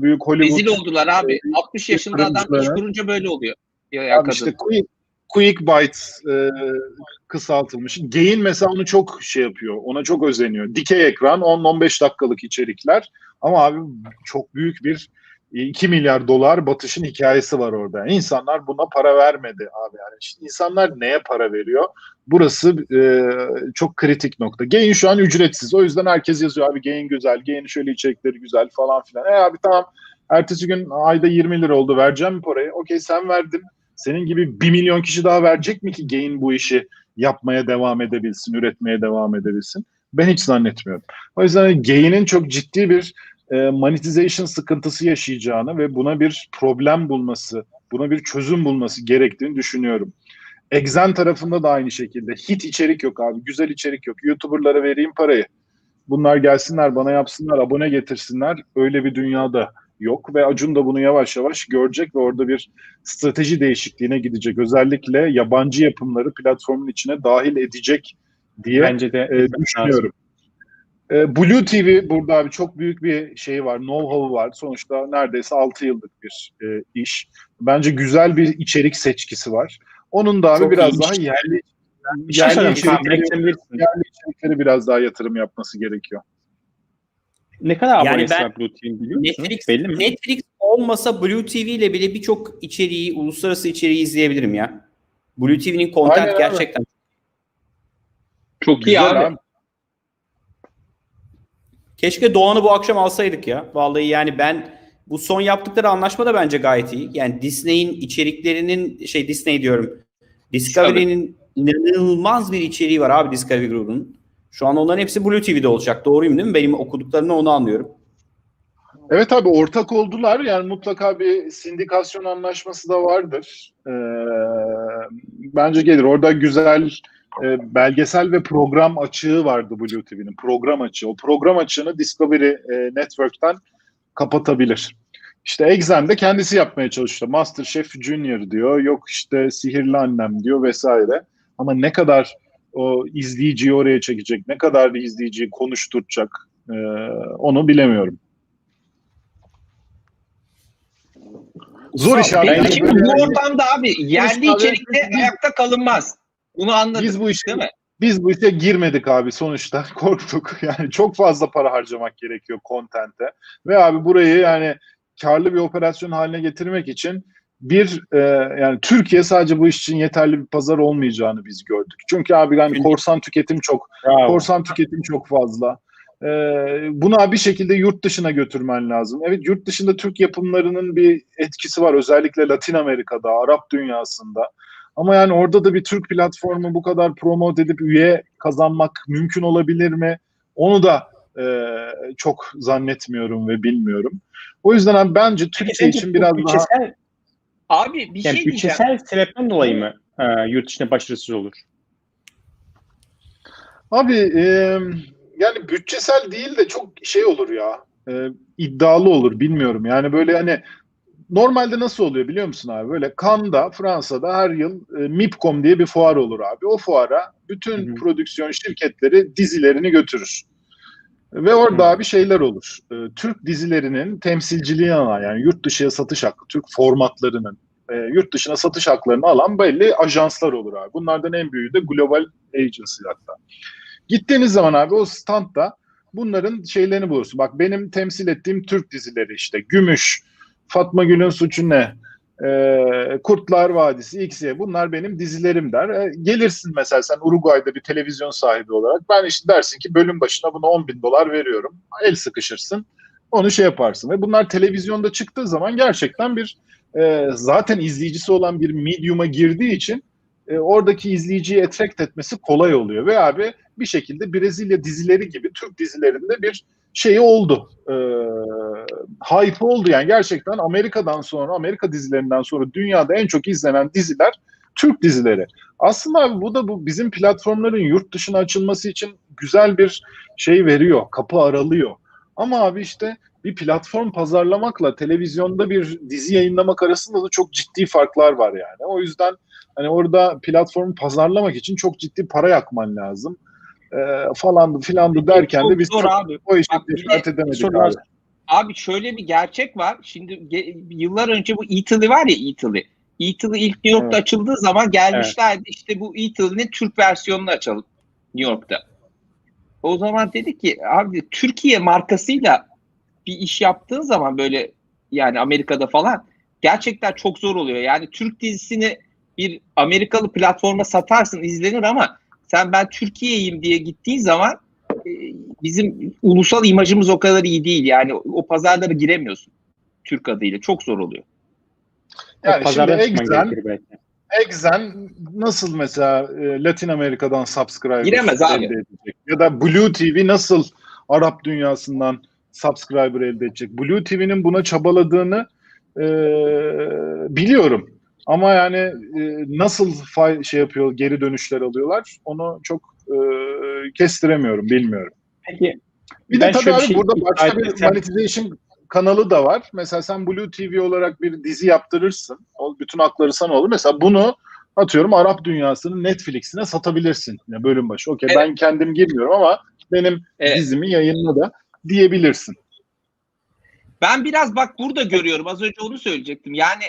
büyük Hollywood. Rezil oldular abi. 60 yaşında adam iş kurunca böyle oluyor. Ya, ya Abi kadın. işte quick, quick Bites e, kısaltılmış. Gain mesela onu çok şey yapıyor. Ona çok özeniyor. Dikey ekran 10-15 dakikalık içerikler. Ama abi çok büyük bir 2 milyar dolar batışın hikayesi var orada. İnsanlar buna para vermedi abi. Yani işte insanlar neye para veriyor? Burası e, çok kritik nokta. Gain şu an ücretsiz. O yüzden herkes yazıyor abi Gain güzel, Gain şöyle içerikleri güzel falan filan. E abi tamam ertesi gün ayda 20 lira oldu vereceğim mi parayı? Okey sen verdin. Senin gibi 1 milyon kişi daha verecek mi ki Gain bu işi yapmaya devam edebilsin, üretmeye devam edebilsin? Ben hiç zannetmiyorum. O yüzden Gain'in çok ciddi bir e, monetization sıkıntısı yaşayacağını ve buna bir problem bulması, buna bir çözüm bulması gerektiğini düşünüyorum. Exen tarafında da aynı şekilde. Hit içerik yok abi. Güzel içerik yok. YouTuber'lara vereyim parayı. Bunlar gelsinler bana yapsınlar, abone getirsinler. Öyle bir dünyada yok ve Acun da bunu yavaş yavaş görecek ve orada bir strateji değişikliğine gidecek. Özellikle yabancı yapımları platformun içine dahil edecek diye Bence de e, düşünüyorum. E, Blue TV burada abi çok büyük bir şey var, know-how var. Sonuçta neredeyse 6 yıllık bir e, iş. Bence güzel bir içerik seçkisi var. Onun da abi Çok biraz iyi. daha yerli Bir şey yerli içerikleri, yerli içeriklere biraz daha yatırım yapması gerekiyor. Ne kadar Yani abonesi ben- var Blue TV'nin biliyor? Netflix, Belli mi? Netflix olmasa Blue TV ile bile birçok içeriği, uluslararası içeriği izleyebilirim ya. Blue TV'nin content Aynen abi. gerçekten Çok iyi Güzel abi. Keşke Doğan'ı bu akşam alsaydık ya. Vallahi yani ben bu son yaptıkları anlaşma da bence gayet iyi. Yani Disney'in içeriklerinin şey Disney diyorum. Discovery'nin inanılmaz bir içeriği var abi Discovery grubunun. Şu an onların hepsi Blue TV'de olacak. Doğruyum değil mi? Benim okuduklarımı onu anlıyorum. Evet abi ortak oldular. Yani mutlaka bir sindikasyon anlaşması da vardır. Ee, bence gelir. Orada güzel e, belgesel ve program açığı vardı Blue TV'nin. Program açığı. O program açığını Discovery e, Network'ten kapatabilir. İşte Exxen de kendisi yapmaya çalıştı. Masterchef Junior diyor. Yok işte Sihirli Annem diyor vesaire. Ama ne kadar o izleyiciyi oraya çekecek, ne kadar bir izleyiciyi konuşturacak e, onu bilemiyorum. Zor iş abi. Bu ortamda abi yerli içerikte ayakta kalınmaz. Bunu anladık. Biz bu işe değil mi? biz bu işe girmedik abi sonuçta korktuk. Yani çok fazla para harcamak gerekiyor kontente. Ve abi burayı yani karlı bir operasyon haline getirmek için bir e, yani Türkiye sadece bu iş için yeterli bir pazar olmayacağını biz gördük. Çünkü abi yani korsan tüketim çok Bravo. korsan tüketim çok fazla. Ee, buna bir şekilde yurt dışına götürmen lazım. Evet yurt dışında Türk yapımlarının bir etkisi var. Özellikle Latin Amerika'da, Arap dünyasında. Ama yani orada da bir Türk platformu bu kadar promote edip üye kazanmak mümkün olabilir mi? Onu da e, çok zannetmiyorum ve bilmiyorum. O yüzden abi bence Türkiye için biraz daha bütçesel, Abi bir yani şey diyeceğim. bütçesel sebepten dolayı mı e, yurt dışında başarısız olur? Abi e, yani bütçesel değil de çok şey olur ya. E, iddialı olur bilmiyorum. Yani böyle hani normalde nasıl oluyor biliyor musun abi? Böyle Cannes'da Fransa'da her yıl e, MIPCOM diye bir fuar olur abi. O fuara bütün Hı hı. prodüksiyon şirketleri dizilerini götürür. Ve orada abi şeyler olur. E, Türk dizilerinin temsilciliğini alan yani yurt dışına satış hakkı, Türk formatlarının e, yurt dışına satış haklarını alan belli ajanslar olur abi. Bunlardan en büyüğü de Global Agency hatta. Gittiğiniz zaman abi o standta bunların şeylerini bulursun. Bak benim temsil ettiğim Türk dizileri işte Gümüş, Fatma Gül'ün Suçu Ne, e, Kurtlar Vadisi, X'ye bunlar benim dizilerim der. E, gelirsin mesela sen Uruguay'da bir televizyon sahibi olarak ben işte dersin ki bölüm başına buna 10 bin dolar veriyorum. El sıkışırsın. Onu şey yaparsın. Ve bunlar televizyonda çıktığı zaman gerçekten bir e, zaten izleyicisi olan bir medium'a girdiği için e, oradaki izleyiciyi attract etmesi kolay oluyor. Ve abi bir şekilde Brezilya dizileri gibi Türk dizilerinde bir şey oldu. E, hype oldu yani gerçekten Amerika'dan sonra Amerika dizilerinden sonra dünyada en çok izlenen diziler Türk dizileri. Aslında abi bu da bu bizim platformların yurt dışına açılması için güzel bir şey veriyor, kapı aralıyor. Ama abi işte bir platform pazarlamakla televizyonda bir dizi yayınlamak arasında da çok ciddi farklar var yani. O yüzden hani orada platformu pazarlamak için çok ciddi para yakman lazım. Ee, falandı filandı derken de biz zor çok abi. o işi Bak cesaret edemedik abi. Abi şöyle bir gerçek var. Şimdi ge- yıllar önce bu Italy var ya Italy. Italy ilk New York'ta Evet. açıldığı zaman gelmişlerdi işte bu Italy'nin Türk versiyonunu açalım New York'ta. O zaman dedik ki abi Türkiye markasıyla bir iş yaptığın zaman böyle yani Amerika'da falan gerçekten çok zor oluyor. Yani Türk dizisini bir Amerikalı platforma satarsın izlenir ama sen ben Türkiye'yim diye gittiğin zaman e, bizim ulusal imajımız o kadar iyi değil. Yani o, pazarlara giremiyorsun Türk adıyla. Çok zor oluyor. Yani o şimdi Exxen. Exxen nasıl mesela e, Latin Amerika'dan subscriber Giremez abi. elde edecek? Ya da Blue TV nasıl Arap dünyasından subscriber elde edecek? Blue TV'nin buna çabaladığını e, biliyorum. Ama yani e, nasıl fay, şey yapıyor, geri dönüşler alıyorlar onu çok e, kestiremiyorum, bilmiyorum. Peki Bir de tabii abi şey burada başka bir etsem- monetization kanalı da var. Mesela sen Blue TV olarak bir dizi yaptırırsın. O bütün hakları sana olur. Mesela bunu atıyorum Arap dünyasının Netflix'ine satabilirsin. Yani bölüm başı. Okey Evet. ben kendim girmiyorum ama benim Evet. dizimi yayınla da diyebilirsin. Ben biraz bak burada görüyorum. Az önce onu söyleyecektim. Yani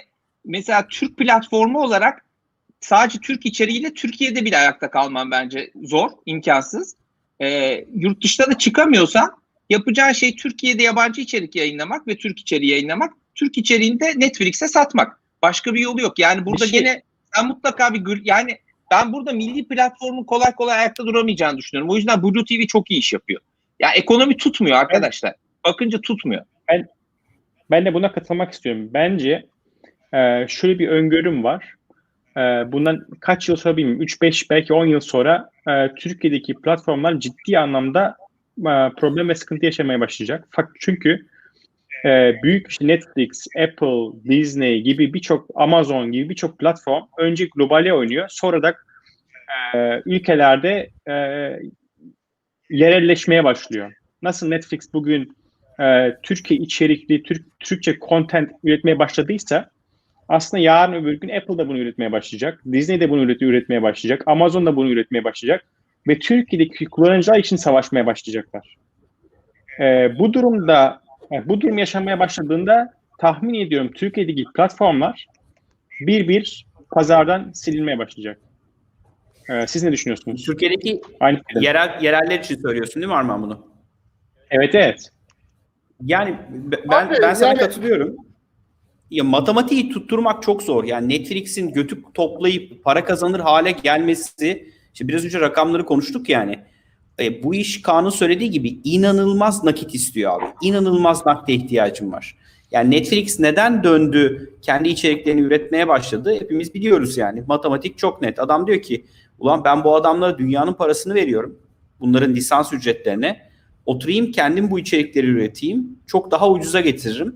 mesela Türk platformu olarak sadece Türk içeriğiyle Türkiye'de bile ayakta kalman bence zor, imkansız. Ee, yurt dışına da çıkamıyorsan yapacağın şey Türkiye'de yabancı içerik yayınlamak ve Türk içeriği yayınlamak. Türk içeriğini de Netflix'e satmak. Başka bir yolu yok. Yani burada Bir şey- gene sen mutlaka bir gür- yani ben burada milli platformun kolay kolay ayakta duramayacağını düşünüyorum. O yüzden Blue TV çok iyi iş yapıyor. Ya ekonomi tutmuyor arkadaşlar. Bakınca tutmuyor. Ben de buna katılmak istiyorum. Bence e, şöyle bir öngörüm var. E, bundan kaç yıl sonra bilmiyorum. 3-5 belki 10 yıl sonra e, Türkiye'deki platformlar ciddi anlamda e, problem ve sıkıntı yaşamaya başlayacak. Çünkü e, büyük işte Netflix, Apple, Disney gibi birçok Amazon gibi birçok platform önce globale oynuyor. Sonra da e, ülkelerde e, yerelleşmeye başlıyor. Nasıl Netflix bugün e, Türkiye içerikli, Türk, Türkçe content üretmeye başladıysa aslında yarın öbür gün Apple da bunu üretmeye başlayacak. Disney de bunu üret- üretmeye başlayacak. Amazon da bunu üretmeye başlayacak. Ve Türkiye'deki kullanıcılar için savaşmaya başlayacaklar. E, bu durumda e, bu durum yaşanmaya başladığında tahmin ediyorum Türkiye'deki platformlar bir bir pazardan silinmeye başlayacak. E, siz ne düşünüyorsunuz? Türkiye'deki Aynı yerel yereller için söylüyorsun değil mi Arman bunu? Evet evet. Yani ben Abi, ben sana yani- katılıyorum. Ya matematiği tutturmak çok zor. Yani Netflix'in götü toplayıp para kazanır hale gelmesi, işte biraz önce rakamları konuştuk yani. E, bu iş Kaan'ın söylediği gibi inanılmaz nakit istiyor abi. İnanılmaz nakde ihtiyacım var. Yani Netflix neden döndü, kendi içeriklerini üretmeye başladı hepimiz biliyoruz yani. Matematik çok net. Adam diyor ki, ulan ben bu adamlara dünyanın parasını veriyorum. Bunların lisans ücretlerine. Oturayım kendim bu içerikleri üreteyim. Çok daha ucuza getiririm.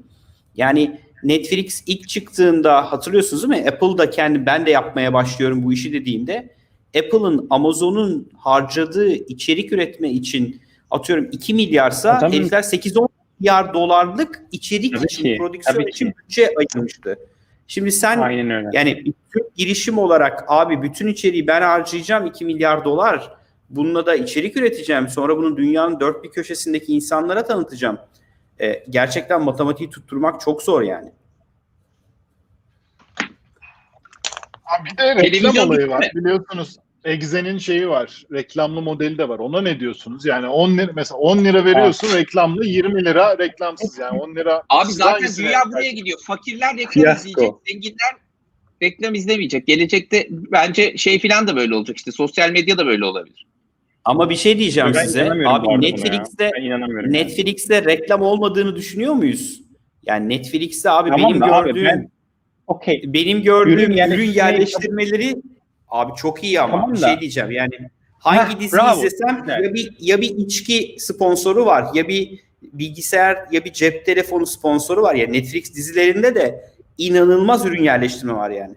Yani Netflix ilk çıktığında hatırlıyorsunuz değil mi? Apple'da kendi ben de yapmaya başlıyorum bu işi dediğinde Apple'ın Amazon'un harcadığı içerik üretme için atıyorum 2 milyarsa Tabii. herifler 8-10 milyar dolarlık içerik Tabii için, ki, prodüksiyon tabii için ki. bütçe ayırmıştı. Şimdi sen Aynen öyle. yani Türk girişim olarak abi bütün içeriği ben harcayacağım 2 milyar dolar. Bununla da içerik üreteceğim. Sonra bunu dünyanın dört bir köşesindeki insanlara tanıtacağım. Ee, gerçekten matematiği tutturmak çok zor yani. Abi bir de reklam olayı var. mi? Biliyorsunuz Exe'nin şeyi var. Reklamlı modeli de var. Ona ne diyorsunuz? Yani 10 lira mesela 10 lira veriyorsun reklamlı 20 lira reklamsız yani 10 lira. Abi zaten dünya buraya gidiyor. Fakirler reklam Fiyasko. izleyecek, zenginler reklam izlemeyecek. Gelecekte bence şey filan da böyle olacak. İşte sosyal medya da böyle olabilir. Ama bir şey diyeceğim Ben size. Abi Netflix'te inanamıyorum. yani. Netflix'te reklam olmadığını düşünüyor muyuz? Yani Netflix'te abi Tamam benim abi gördüğüm ben- Okey. benim gördüğüm Ürün ürün, yerleştirmeleri abi çok iyi ama Tamam bir şey diyeceğim yani hangi Heh, dizi bravo. izlesem Evet. ya bir ya bir içki sponsoru var ya bir bilgisayar ya bir cep telefonu sponsoru var ya Netflix dizilerinde de inanılmaz ürün yerleştirme var yani.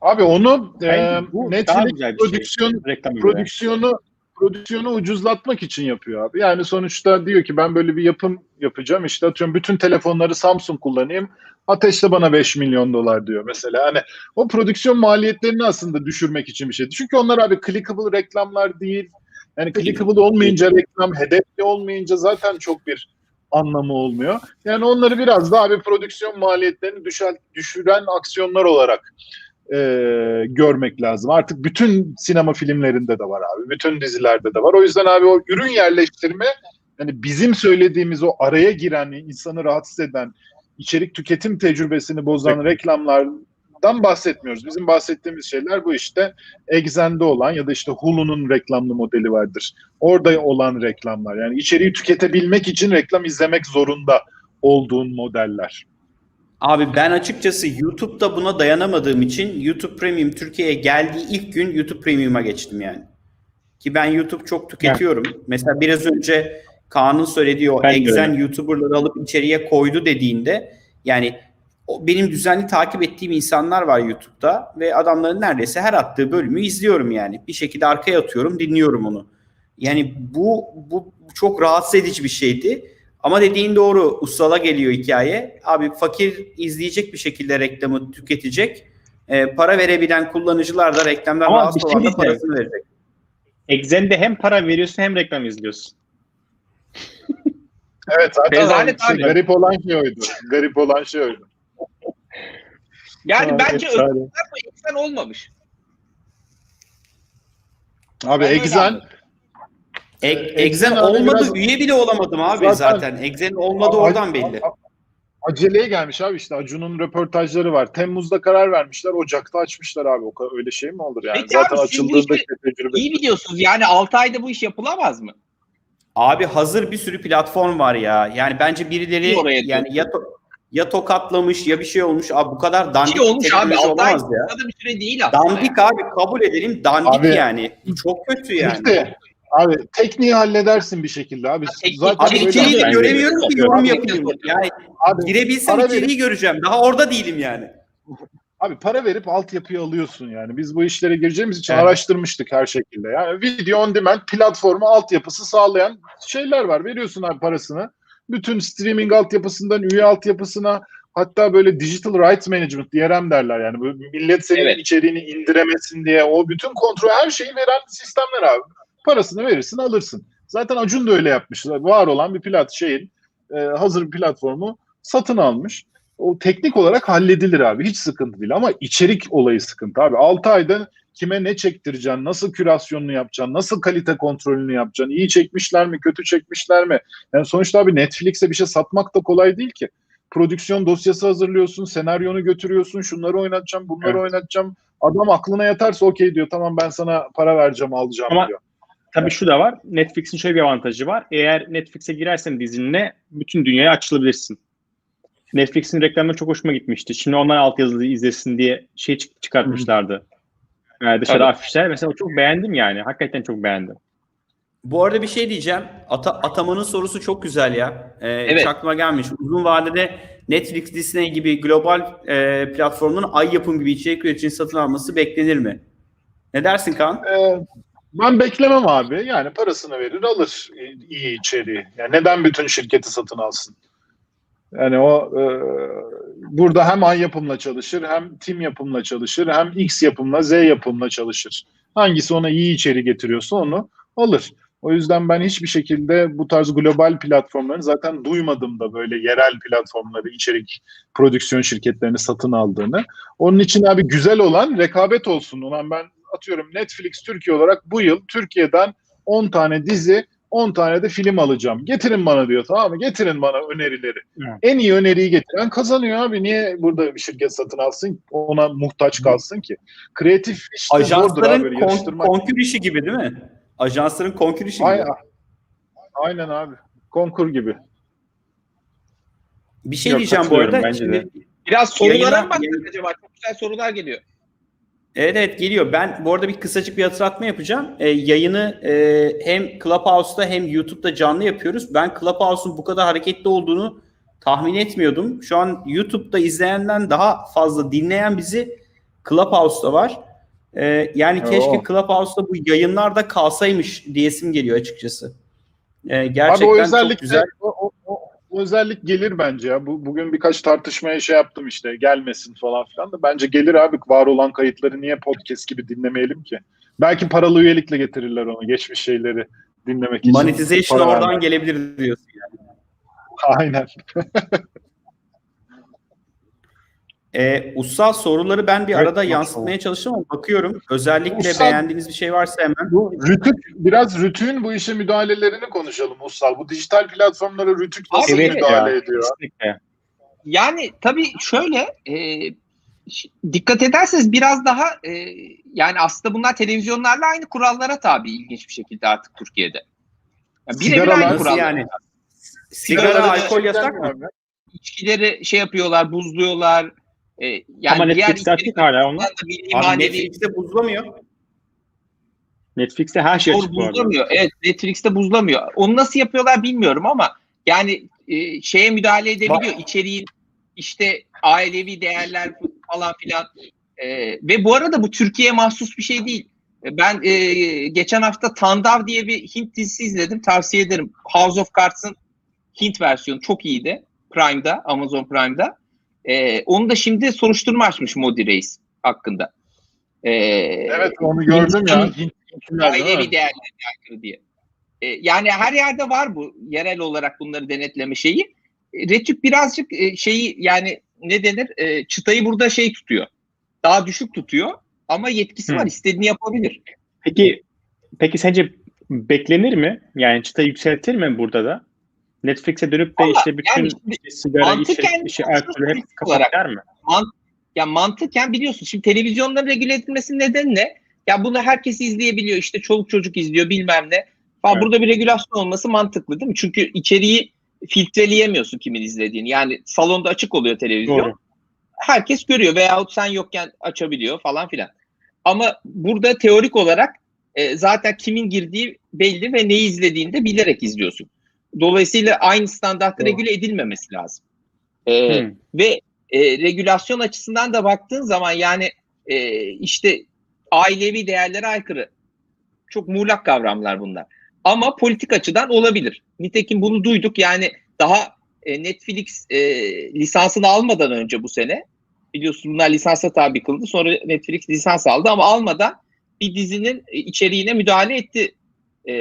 Abi onu e, bu daha Netflix şey. prodüksiyon Reklam ürünü. prodüksiyonu prodüksiyonu ucuzlatmak için yapıyor abi. Yani sonuçta diyor ki ben böyle bir yapım yapacağım. İşte atıyorum bütün telefonları Samsung kullanayım. Ateşle bana 5 milyon dolar diyor mesela. Hani o prodüksiyon maliyetlerini aslında düşürmek için bir şey. Çünkü onlar abi clickable reklamlar değil. Yani clickable olmayınca reklam, hedefli olmayınca zaten çok bir anlamı olmuyor. Yani onları biraz daha abi prodüksiyon maliyetlerini düşen, düşüren aksiyonlar olarak e, görmek lazım. Artık bütün sinema filmlerinde de var abi. Bütün dizilerde de var. O yüzden abi o ürün yerleştirme yani bizim söylediğimiz o araya giren, insanı rahatsız eden, içerik tüketim tecrübesini bozan reklamlardan bahsetmiyoruz. Bizim bahsettiğimiz şeyler bu işte Exxen'de olan ya da işte Hulu'nun reklamlı modeli vardır. Orada olan reklamlar. Yani içeriği tüketebilmek için reklam izlemek zorunda olduğun modeller. Abi ben açıkçası YouTube'da buna dayanamadığım için YouTube Premium Türkiye'ye geldiği ilk gün YouTube Premium'a geçtim yani. Ki ben YouTube çok tüketiyorum. Mesela biraz önce Kaan'ın söylediği o Ben Exen YouTuber'ları alıp içeriye koydu dediğinde yani o benim düzenli takip ettiğim insanlar var YouTube'da ve adamların neredeyse her attığı bölümü izliyorum yani. Bir şekilde arkaya atıyorum, dinliyorum onu. Yani bu bu çok rahatsız edici bir şeydi. Ama dediğin doğru ustala geliyor hikaye. Abi fakir izleyecek bir şekilde reklamı tüketecek. Ee, para verebilen kullanıcılar da reklamdan Ama rahatsız bir şey olan da parasını verecek. Exen'de hem para veriyorsun hem reklam izliyorsun. Evet zaten Rezalet şey, abi. garip olan şey oydu. Garip olan şey oydu. Yani Abi, bence bu eksen olmamış. Abi Ben. Ek, abi olmadı, biraz- üye bile olamadım abi Zaten- zaten. Exen olmadı oradan belli. Aceleye gelmiş abi işte Acun'un röportajları var. Temmuz'da karar vermişler. Ocak'ta açmışlar abi. O kadar öyle şey mi olur yani? Peki Zaten abi, açıldığında işte tecrübe. İyi biliyorsunuz yani 6 ayda bu iş yapılamaz mı? Abi hazır bir sürü platform var ya. Yani bence birileri yani ya to- ya tokatlamış ya bir şey olmuş. Abi bu kadar Bir dandik şey olmuş abi teknoloji 6 ay olamaz ya. da bir süre değil aslında. Dandik abi kabul edelim dandik Abi- yani. Çok kötü yani. İşte abi tekniği halledersin bir şekilde abi. teknik- Zaten içeriği de bence. göremiyorum ki yorum yapayım. Yani Abi, girebilsem içeriği göreceğim. Daha orada değilim yani. Abi para verip altyapıyı alıyorsun yani. Biz bu işlere gireceğimiz için Evet. araştırmıştık her şekilde. Yani video on demand platformu altyapısı sağlayan şeyler var. Veriyorsun abi parasını. Bütün streaming altyapısından üye altyapısına hatta böyle digital rights management DRM derler yani. Böyle millet senin Evet. içeriğini indiremesin diye o bütün kontrol her şeyi veren sistemler abi. Parasını verirsin alırsın. Zaten Acun da öyle yapmış. Var olan bir plat şeyin e, hazır bir platformu satın almış o teknik olarak halledilir abi. Hiç sıkıntı değil ama içerik olayı sıkıntı abi. 6 ayda kime ne çektireceksin, nasıl kürasyonunu yapacaksın, nasıl kalite kontrolünü yapacaksın, iyi çekmişler mi, kötü çekmişler mi? Yani sonuçta abi Netflix'e bir şey satmak da kolay değil ki. Prodüksiyon dosyası hazırlıyorsun, senaryonu götürüyorsun, şunları oynatacağım, bunları Evet. oynatacağım. Adam aklına yatarsa okey diyor, tamam ben sana para vereceğim, alacağım Ama- diyor. Tabii şu da var. Netflix'in şöyle bir avantajı var. Eğer Netflix'e girersen dizinle bütün dünyaya açılabilirsin. Netflix'in reklamları çok hoşuma gitmişti. Şimdi onlar altyazılı izlesin diye şey çık- çıkartmışlardı. Yani dışarı Tabii. afişler. Mesela çok beğendim yani. Hakikaten çok beğendim. Bu arada bir şey diyeceğim. Ata, Ataman'ın sorusu çok güzel ya. Ee, Evet. Hiç aklıma gelmiş. Uzun vadede Netflix, Disney gibi global e, platformun ay yapım gibi içerik üreticinin satın alması beklenir mi? Ne dersin Kaan? Ee, ben beklemem abi. Yani parasını verir alır iyi içeriği. Yani neden bütün şirketi satın alsın? Yani o e, burada hem ay yapımla çalışır, hem tim yapımla çalışır, hem X yapımla, Z yapımla çalışır. Hangisi ona iyi içerik getiriyorsa onu alır. O yüzden ben hiçbir şekilde bu tarz global platformların zaten duymadım da böyle yerel platformları, içerik prodüksiyon şirketlerini satın aldığını. Onun için abi güzel olan rekabet olsun. Ulan ben atıyorum Netflix Türkiye olarak bu yıl Türkiye'den 10 tane dizi 10 tane de film alacağım. Getirin bana diyor tamam mı? Getirin bana önerileri. Evet. En iyi öneriyi getiren kazanıyor abi. Niye burada bir şirket satın alsın? Ona muhtaç kalsın ki. Kreatif işte zordur Ajansların abi. kon, konkür işi gibi değil mi? Ajansların konkür işi gibi. Aynen. Aynen abi. Konkur gibi. Bir şey Yok, diyeceğim bu arada. bence Şimdi, de. Biraz sorulara mı baktık acaba? Çok güzel sorular geliyor. Evet evet geliyor. Ben bu arada bir kısacık bir hatırlatma yapacağım. Ee, yayını e, hem Clubhouse'da hem YouTube'da canlı yapıyoruz. Ben Clubhouse'un bu kadar hareketli olduğunu tahmin etmiyordum. Şu an YouTube'da izleyenden daha fazla dinleyen bizi Clubhouse'da var. Ee, yani Oo. keşke Clubhouse'da bu yayınlarda kalsaymış diyesim geliyor açıkçası. Ee, gerçekten abi o çok özellik güzel. o, o, o özellik gelir bence ya. Bu, bugün birkaç tartışmaya şey yaptım işte gelmesin falan filan da bence gelir abi var olan kayıtları niye podcast gibi dinlemeyelim ki? Belki paralı üyelikle getirirler onu geçmiş şeyleri dinlemek için. Monetization oradan gelebilir diyorsun. Aynen. Ee, Usta soruları ben bir Evet, arada yansıtmaya çalıştım ama bakıyorum. Özellikle Usta- beğendiğiniz bir şey varsa hemen. Bu Rütük, biraz Rütük'ün bu işe müdahalelerini konuşalım Ussal. Bu dijital platformlara Rütük nasıl Abi, müdahale evet ediyor? Kesinlikle. Yani tabii şöyle e, dikkat ederseniz biraz daha e, yani aslında bunlar televizyonlarla aynı kurallara tabi ilginç bir şekilde artık Türkiye'de. Yani birebir aynı kurallar. yani? Sigara, Sigaraları alkol yasak mı? İçkileri şey yapıyorlar, buzluyorlar. E, yani Ama diğer Netflix'te açık hala onlar. Abi Netflix'te buzlamıyor. Netflix'te her şey Doğru, açık bu arada. buzlamıyor. Evet Netflix'te buzlamıyor. Onu nasıl yapıyorlar bilmiyorum ama yani e, şeye müdahale edebiliyor. İçeriğin işte ailevi değerler falan filan. E, ve bu arada bu Türkiye'ye mahsus bir şey değil. E, Ben e, geçen hafta Tandav diye bir Hint dizisi izledim. Tavsiye ederim. House of Cards'ın Hint versiyonu çok iyiydi. Prime'da, Amazon Prime'da. E, onu da şimdi soruşturma açmış Modi Reis hakkında. E, Evet onu gördüm ya. Hint- Hintliler, değil mi? ailevi değerlerine aykırı diye. E, yani her yerde var bu yerel olarak bunları denetleme şeyi. E, Retük birazcık e, şeyi yani ne denir E, çıtayı burada şey tutuyor. Daha düşük tutuyor ama yetkisi Hı. var istediğini yapabilir. Peki peki sence beklenir mi? Yani çıta yükseltir mi burada da? Netflix'e dönüp de Ama işte bütün yani şimdi işte sigara, içecek, işi, alkolü hep kapatır mı? ya mantıken biliyorsun şimdi televizyonların regüle edilmesinin nedeni ne? Ya bunu herkes izleyebiliyor işte çoluk çocuk izliyor bilmem ne. Falan. Evet. Burada bir regülasyon olması mantıklı değil mi? Çünkü içeriği filtreleyemiyorsun kimin izlediğini. Yani salonda açık oluyor televizyon. Doğru. Herkes görüyor veyahut sen yokken açabiliyor falan filan. Ama burada teorik olarak e, zaten kimin girdiği belli ve neyi izlediğini de bilerek izliyorsun. Dolayısıyla aynı standartta Doğru. regüle edilmemesi lazım. E, Hmm. ve e, regülasyon açısından da baktığın zaman yani e, işte ailevi değerlere aykırı. Çok muğlak kavramlar bunlar. Ama politik açıdan olabilir. Nitekim bunu duyduk yani daha e, Netflix e, lisansını almadan önce bu sene biliyorsun bunlar lisansa tabi kıldı. Sonra Netflix lisans aldı ama almadan bir dizinin e, içeriğine müdahale etti e,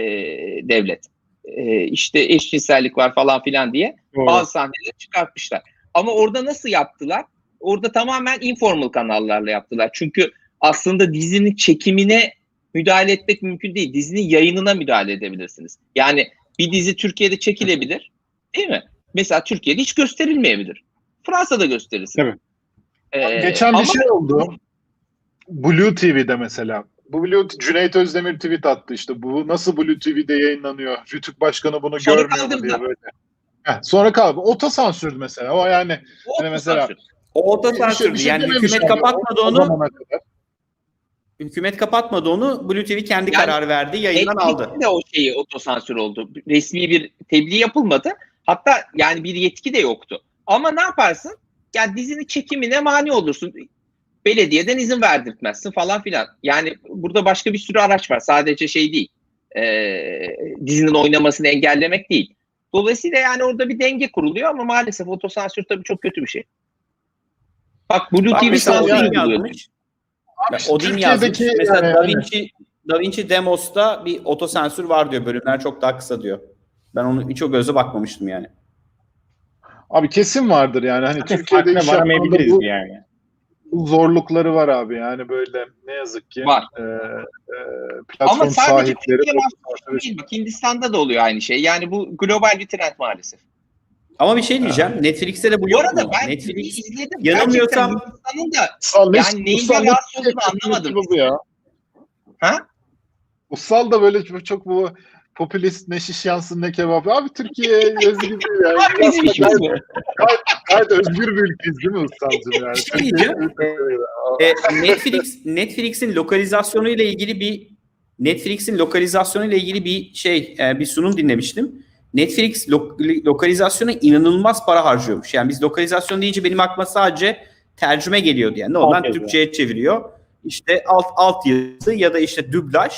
devlet. E, işte eşcinsellik var falan filan diye Doğru. bazı sahneleri çıkartmışlar. Ama orada nasıl yaptılar? Orada tamamen informal kanallarla yaptılar. Çünkü aslında dizinin çekimine müdahale etmek mümkün değil. Dizinin yayınına müdahale edebilirsiniz. Yani bir dizi Türkiye'de çekilebilir. Değil mi? Mesela Türkiye'de hiç gösterilmeyebilir. Fransa'da gösterirsin. Tabii. Ee, Geçen bir ama- şey oldu. Blue TV'de mesela. Bu Blue Cüneyt Özdemir tweet attı işte. Bu nasıl Blue TV'de yayınlanıyor? Rütük Başkanı bunu Sonra görmüyor mu diye böyle. Heh, sonra kaldı. Otosansür mesela. O yani O Hani mesela- sansür. O bir şey- bir şey yani hükümet abi. kapatmadı onu. kadar. Hükümet kapatmadı onu. Blue TV kendi Yani karar verdi. Yayından aldı. De o şeyi otosansür oldu. Resmi bir tebliğ yapılmadı. Hatta yani bir yetki de yoktu. Ama ne yaparsın? Yani dizinin çekimine mani olursun. Belediyeden izin verdirtmezsin falan filan. Yani burada başka bir sürü araç var. Sadece şey değil. Ee, dizinin oynamasını engellemek değil. Dolayısıyla yani orada bir denge kuruluyor ama maalesef otosansür tabii çok kötü bir şey. Bak Blue Bak TV sansür yazmış. Odin yazmış. Mesela yani Da Vinci, Da Vinci Demos'ta bir otosensür var diyor. Bölümler çok daha kısa diyor. Ben onu hiç o göze bakmamıştım yani. Abi kesin vardır yani. Hani Türkiye'de farkına varamayabiliriz bu, yani. Bu zorlukları var abi. Yani böyle ne yazık ki Var. e, e, Ama platform sadece sahipleri bu değil. Bak Hindistan'da da oluyor aynı şey. Yani bu global bir trend maalesef. Ama bir şey diyeceğim. Netflix'te de bu Bu yok arada mu? ben Netflix izledim. yanılmıyorsam- Hindistan'ın da Ussal Yani neyinden Ussal ne rahatsız olduğunu anlamadım. bu ya. ha? Ussal da böyle çok, çok bu popülist ne şiş yansın ne kebap. Abi Türkiye'ye özgü bir yani. Abi bizim Aslında işimiz gayet, gayet özgür bir ülkeyiz değil mi Ussal'cığım yani? Şey diyeceğim. E, Netflix Netflix'in lokalizasyonu ile ilgili bir Netflix'in lokalizasyonu ile ilgili bir şey e, bir sunum dinlemiştim. Netflix lo- lokalizasyona inanılmaz para harcıyormuş. Yani biz lokalizasyon deyince benim aklıma sadece tercüme geliyordu yani. Altyazı. Türkçe'ye çeviriyor. İşte alt alt yazı ya da işte dublaj.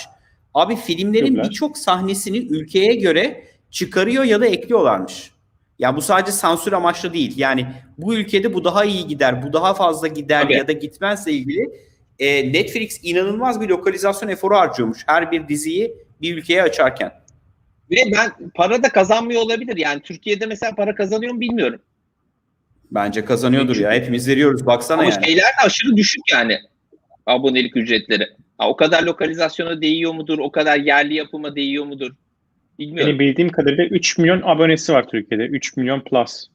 Abi filmlerin birçok sahnesini ülkeye göre çıkarıyor ya da ekliyorlarmış. Ya bu sadece sansür amaçlı değil. Yani bu ülkede bu daha iyi gider, bu daha fazla gider Tabii. ya da gitmezle ilgili e, Netflix inanılmaz bir lokalizasyon eforu harcıyormuş her bir diziyi bir ülkeye açarken. Ve ben para da kazanmıyor olabilir. Yani Türkiye'de mesela para kazanıyor mu bilmiyorum. Bence kazanıyordur ya. Hepimiz veriyoruz. Baksana Ama yani. şeyler de aşırı düşük yani. Abonelik ücretleri. Ha, o kadar lokalizasyona değiyor mudur? O kadar yerli yapıma değiyor mudur? Bilmiyorum. Benim bildiğim kadarıyla 3 milyon abonesi var Türkiye'de. 3 milyon plus.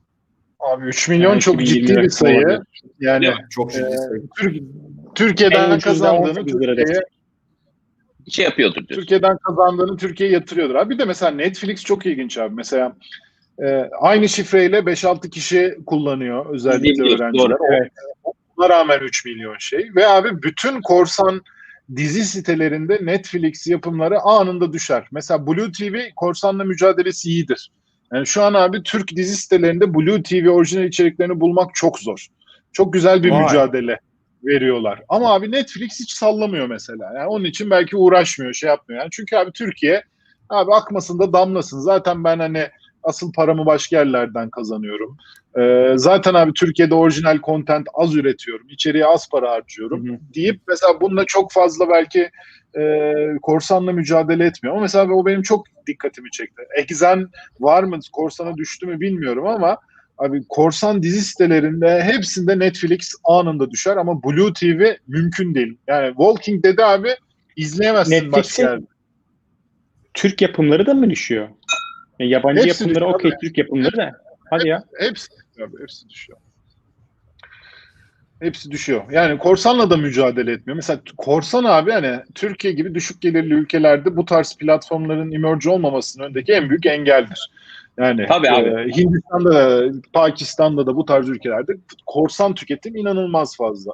Abi 3 milyon Yani çok 2020 ciddi bir sayı. olabilir. Yani mi? Çok e, ciddi sayı. Türk, Türkiye'den kazandığını 18 lira Türkiye'ye şey yapıyordur diyorsun. Türkiye'den kazandığını Türkiye'ye yatırıyordur. Abi bir de mesela Netflix çok ilginç abi. Mesela e, aynı şifreyle 5-6 kişi kullanıyor özellikle öğrenciler. doğru. Evet. Ona rağmen 3 milyon şey. Ve abi bütün korsan dizi sitelerinde Netflix yapımları anında düşer. Mesela Blue TV korsanla mücadelesi iyidir. Yani şu an abi Türk dizi sitelerinde Blue TV orijinal içeriklerini bulmak çok zor. Çok güzel bir Vay. mücadele veriyorlar. Ama abi Netflix hiç sallamıyor mesela. Yani onun için belki uğraşmıyor, şey yapmıyor. Yani çünkü abi Türkiye abi akmasın da damlasın. Zaten ben hani asıl paramı başka yerlerden kazanıyorum. Ee, zaten abi Türkiye'de orijinal content az üretiyorum. İçeriye az para harcıyorum. Hı hı. deyip mesela bununla çok fazla belki e, korsanla mücadele etmiyor. Ama mesela o benim çok dikkatimi çekti. Exen var mı? Korsana düştü mü bilmiyorum ama abi korsan dizi sitelerinde hepsinde Netflix anında düşer ama Blue TV mümkün değil. Yani Walking Dead'i abi izleyemezsin Netflix'in- başka yerde. Türk yapımları da mı düşüyor? Yani yabancı Hepsi yapımları okey. Türk yapımları da. Hadi ya. Hepsi, abi, hepsi düşüyor. Hepsi düşüyor. Yani korsanla da mücadele etmiyor. Mesela korsan abi hani Türkiye gibi düşük gelirli ülkelerde bu tarz platformların emerge olmamasının önündeki en büyük engeldir. Yani Tabii abi. e, Hindistan'da da Pakistan'da da bu tarz ülkelerde korsan tüketim inanılmaz fazla.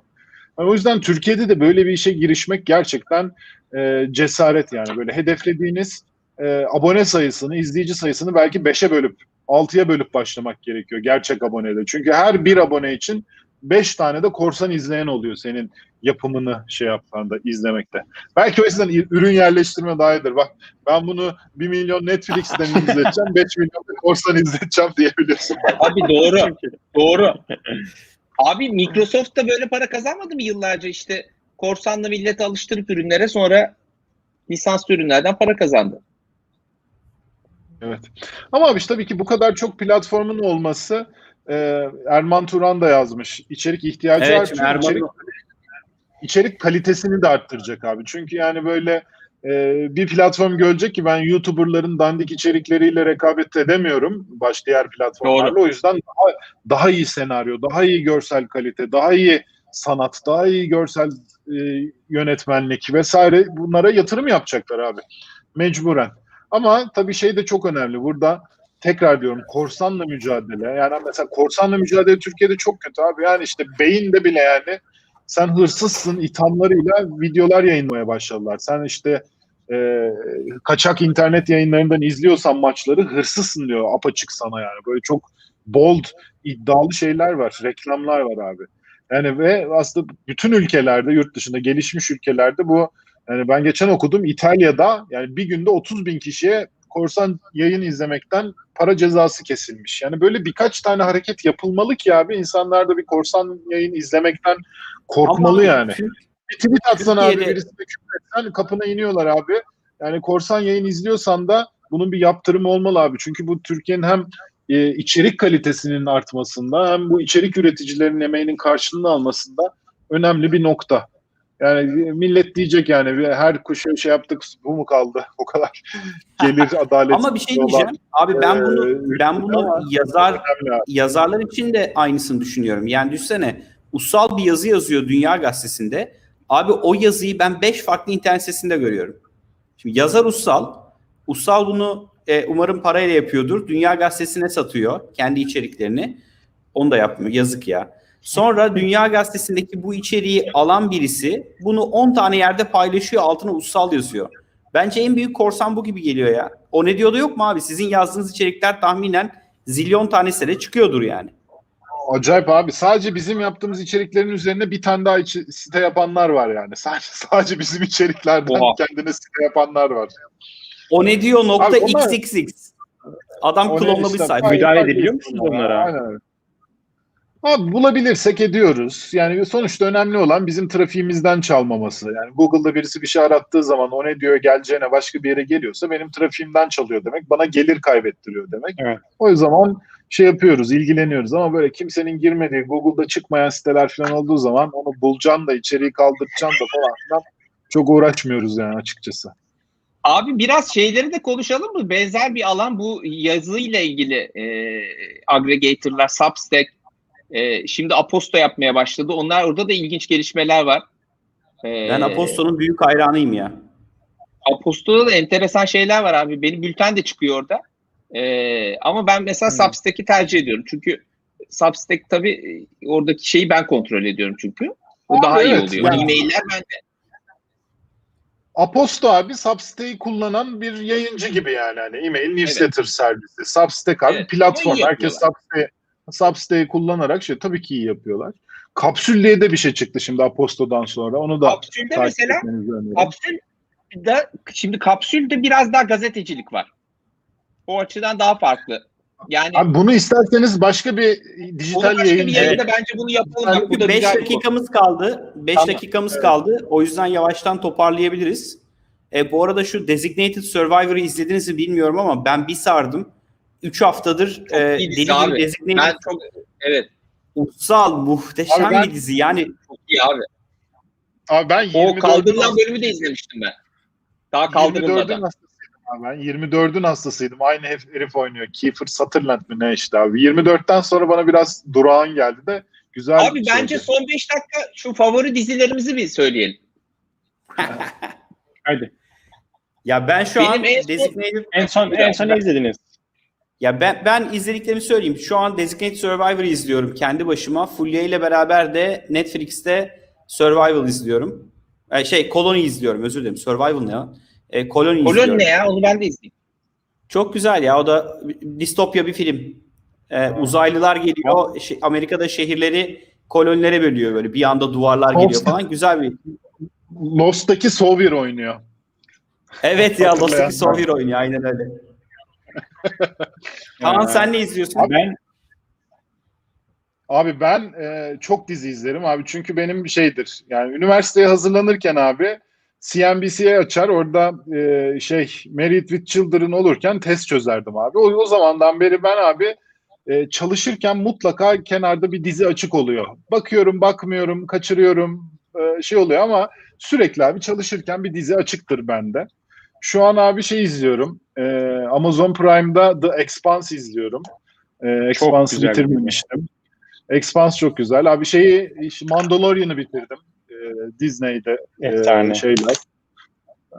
Yani o yüzden Türkiye'de de böyle bir işe girişmek gerçekten e, cesaret yani böyle hedeflediğiniz e, abone sayısını, izleyici sayısını belki 5'e bölüp 6'ya bölüp başlamak gerekiyor gerçek abonede. Çünkü her bir abone için 5 tane de korsan izleyen oluyor senin yapımını şey yaptığında izlemekte. Belki o yüzden ürün yerleştirme daha iyidir. Bak ben bunu 1 milyon Netflix'ten izleteceğim, 5 milyon da korsan izleteceğim diyebilirsin. Abi doğru. doğru. Abi Microsoft da böyle para kazanmadı mı yıllarca işte korsanla milleti alıştırıp ürünlere sonra lisanslı ürünlerden para kazandı. Evet. Ama abi işte tabii ki bu kadar çok platformun olması e, Erman Turan da yazmış. İçerik ihtiyacı Evet, artıyor. Erman- İçerik, içerik kalitesini de arttıracak abi. Çünkü yani böyle e, bir platform görecek ki ben YouTuber'ların dandik içerikleriyle rekabet edemiyorum baş diğer platformlarla. O yüzden daha, daha iyi senaryo, daha iyi görsel kalite, daha iyi sanat, daha iyi görsel e, yönetmenlik vesaire bunlara yatırım yapacaklar abi. Mecburen. Ama tabii şey de çok önemli. Burada tekrar diyorum korsanla mücadele. Yani mesela korsanla mücadele Türkiye'de çok kötü abi. Yani işte beyinde bile yani sen hırsızsın ithamlarıyla videolar yayınlamaya başladılar. Sen işte e, kaçak internet yayınlarından izliyorsan maçları hırsızsın diyor apaçık sana yani. Böyle çok bold, iddialı şeyler var. Reklamlar var abi. Yani ve aslında bütün ülkelerde, yurt dışında gelişmiş ülkelerde bu yani ben geçen okudum İtalya'da yani bir günde 30 bin kişiye korsan yayın izlemekten para cezası kesilmiş. Yani böyle birkaç tane hareket yapılmalı ki abi insanlar da bir korsan yayın izlemekten korkmalı Ama yani. Bir tweet atsan abi Türkiye'de- birisine küfretsen kapına iniyorlar abi. Yani korsan yayın izliyorsan da bunun bir yaptırımı olmalı abi. Çünkü bu Türkiye'nin hem e, içerik kalitesinin artmasında hem bu içerik üreticilerinin emeğinin karşılığını almasında önemli bir nokta. Yani millet diyecek yani her kuşa şey yaptık bu mu kaldı o kadar gelir adalet. Ama bir şey diyeceğim. Abi ben Ee, bunu ben bunu yazar yazarlar için de aynısını düşünüyorum. Yani düşsene ussal bir yazı yazıyor Dünya Gazetesi'nde. Abi o yazıyı ben 5 farklı internet sitesinde görüyorum. Şimdi yazar ussal. Ussal bunu e, umarım parayla yapıyordur. Dünya Gazetesi'ne satıyor kendi içeriklerini. Onu da yapmıyor. Yazık ya. Sonra Dünya Gazetesi'ndeki bu içeriği alan birisi bunu 10 tane yerde paylaşıyor altına ussal yazıyor. Bence en büyük korsan bu gibi geliyor ya. O ne diyordu yok mu abi? Sizin yazdığınız içerikler tahminen zilyon tanesi de çıkıyordur yani. Acayip abi. Sadece bizim yaptığımız içeriklerin üzerine bir tane daha içi- site yapanlar var yani. Sadece, sadece bizim içeriklerden Oha. kendine site yapanlar var. O ne diyor nokta Abi onlar- XXX. Adam klonlamış işte, sayfa. Müdahale pay- edebiliyor musunuz onlara? Aynen. Abi bulabilirsek ediyoruz. Yani sonuçta önemli olan bizim trafiğimizden çalmaması. Yani Google'da birisi bir şey arattığı zaman o ne diyor geleceğine başka bir yere geliyorsa benim trafiğimden çalıyor demek. Bana gelir kaybettiriyor demek. Evet. O zaman şey yapıyoruz, ilgileniyoruz ama böyle kimsenin girmediği, Google'da çıkmayan siteler falan olduğu zaman onu bulacaksın da içeriği kaldıracaksın da falan filan çok uğraşmıyoruz yani açıkçası. Abi biraz şeyleri de konuşalım mı? Benzer bir alan bu yazıyla ilgili e, aggregator'lar, Substack. E, şimdi Aposto yapmaya başladı. Onlar orada da ilginç gelişmeler var. E, Ben Aposto'nun büyük hayranıyım ya. Aposto'da da enteresan şeyler var abi. Benim bülten de çıkıyor orada. E, ama ben mesela Hmm. Substack'i tercih ediyorum. Çünkü Substack tabii e, oradaki şeyi ben kontrol ediyorum çünkü. O Abi daha iyi evet, oluyor. yani- E-mailler bende. Aposto abi Substack'i kullanan bir yayıncı gibi yani. hani e-mail newsletter servisi. Substack abi Evet, platform. iyi Herkes Substack'i Substack'i kullanarak şey tabii ki iyi yapıyorlar. Kapsül diye de bir şey çıktı şimdi Aposto'dan sonra. Onu da Kapsülde mesela. Kapsül de şimdi kapsülde biraz daha gazetecilik var. O açıdan daha farklı. Yani Abi bunu isterseniz başka bir dijital başka bir yayıncı yayında bence bunu yapalım. Bak, bu da 5 güzel bir konu. dakikamız kaldı. 5 Tamam. dakikamız kaldı. O yüzden yavaştan toparlayabiliriz. E, bu arada şu Designated Survivor'ı izlediniz mi bilmiyorum ama ben bir sardım. 3 haftadır e, deli gibi. Designated Ben çok evet ussal muhteşem Abi ben- bir dizi. Yani çok iyi abi. Abi ben O 24'ün kaldırılan bölümü de izlemiştim ben. Daha 24'ün kaldırılmadan. Ben 24'ün hastasıydım. Aynı herif, oynuyor. Kiefer Sutherland mi ne işte abi. 24'ten sonra bana biraz durağan geldi de güzel Abi bence şeydi. son 5 dakika şu favori dizilerimizi bir söyleyelim. Hadi. Ya ben şu Benim an en son- Designated En son en son ne izlediniz? Ya ben ben izlediklerimi söyleyeyim. Şu an Designated Survivor'ı izliyorum kendi başıma. Fulya ile beraber de Netflix'te Survival izliyorum. Ee, şey Colony izliyorum özür dilerim. Survival ne ya? Ee, Colony izliyorum. Kolon ne ya? Onu ben de izleyeyim. Çok güzel ya. O da distopya bir film. Ee, uzaylılar geliyor. şe- Amerika'da şehirleri kolonilere bölüyor böyle. Bir anda duvarlar geliyor Olsun. falan. Güzel bir. Lost'taki Sawyer oynuyor. Evet ya Hatırlayan Lost Sawyer oynuyor. Aynen öyle. Kaan sen ne izliyorsun? Ben Abi ben e, çok dizi izlerim abi çünkü benim bir şeydir. Yani üniversiteye hazırlanırken abi CNBC'ye açar orada e, şey Married with Children olurken test çözerdim abi. O, o zamandan beri ben abi e, çalışırken mutlaka kenarda bir dizi açık oluyor. Bakıyorum, bakmıyorum, kaçırıyorum e, şey oluyor ama sürekli abi çalışırken bir dizi açıktır bende. Şu an abi şey izliyorum. e, Amazon Prime'da The Expanse izliyorum. E, Expanse'ı bitirmemiştim. Expanse çok güzel. Abi şeyi işte Mandalorian'ı bitirdim. E, Disney'de e, şeyler.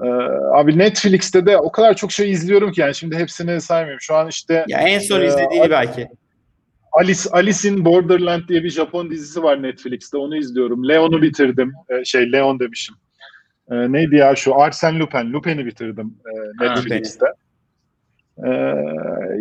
E, abi Netflix'te de o kadar çok şey izliyorum ki yani şimdi hepsini saymayayım. Şu an işte Ya en son Ee, izlediğini belki. Alice Alice in Borderland diye bir Japon dizisi var Netflix'te. Onu izliyorum. Leon'u bitirdim. E, şey Leon demişim. E, neydi ya şu Arsène Lupin. Lupin'i bitirdim e, Netflix'te. E,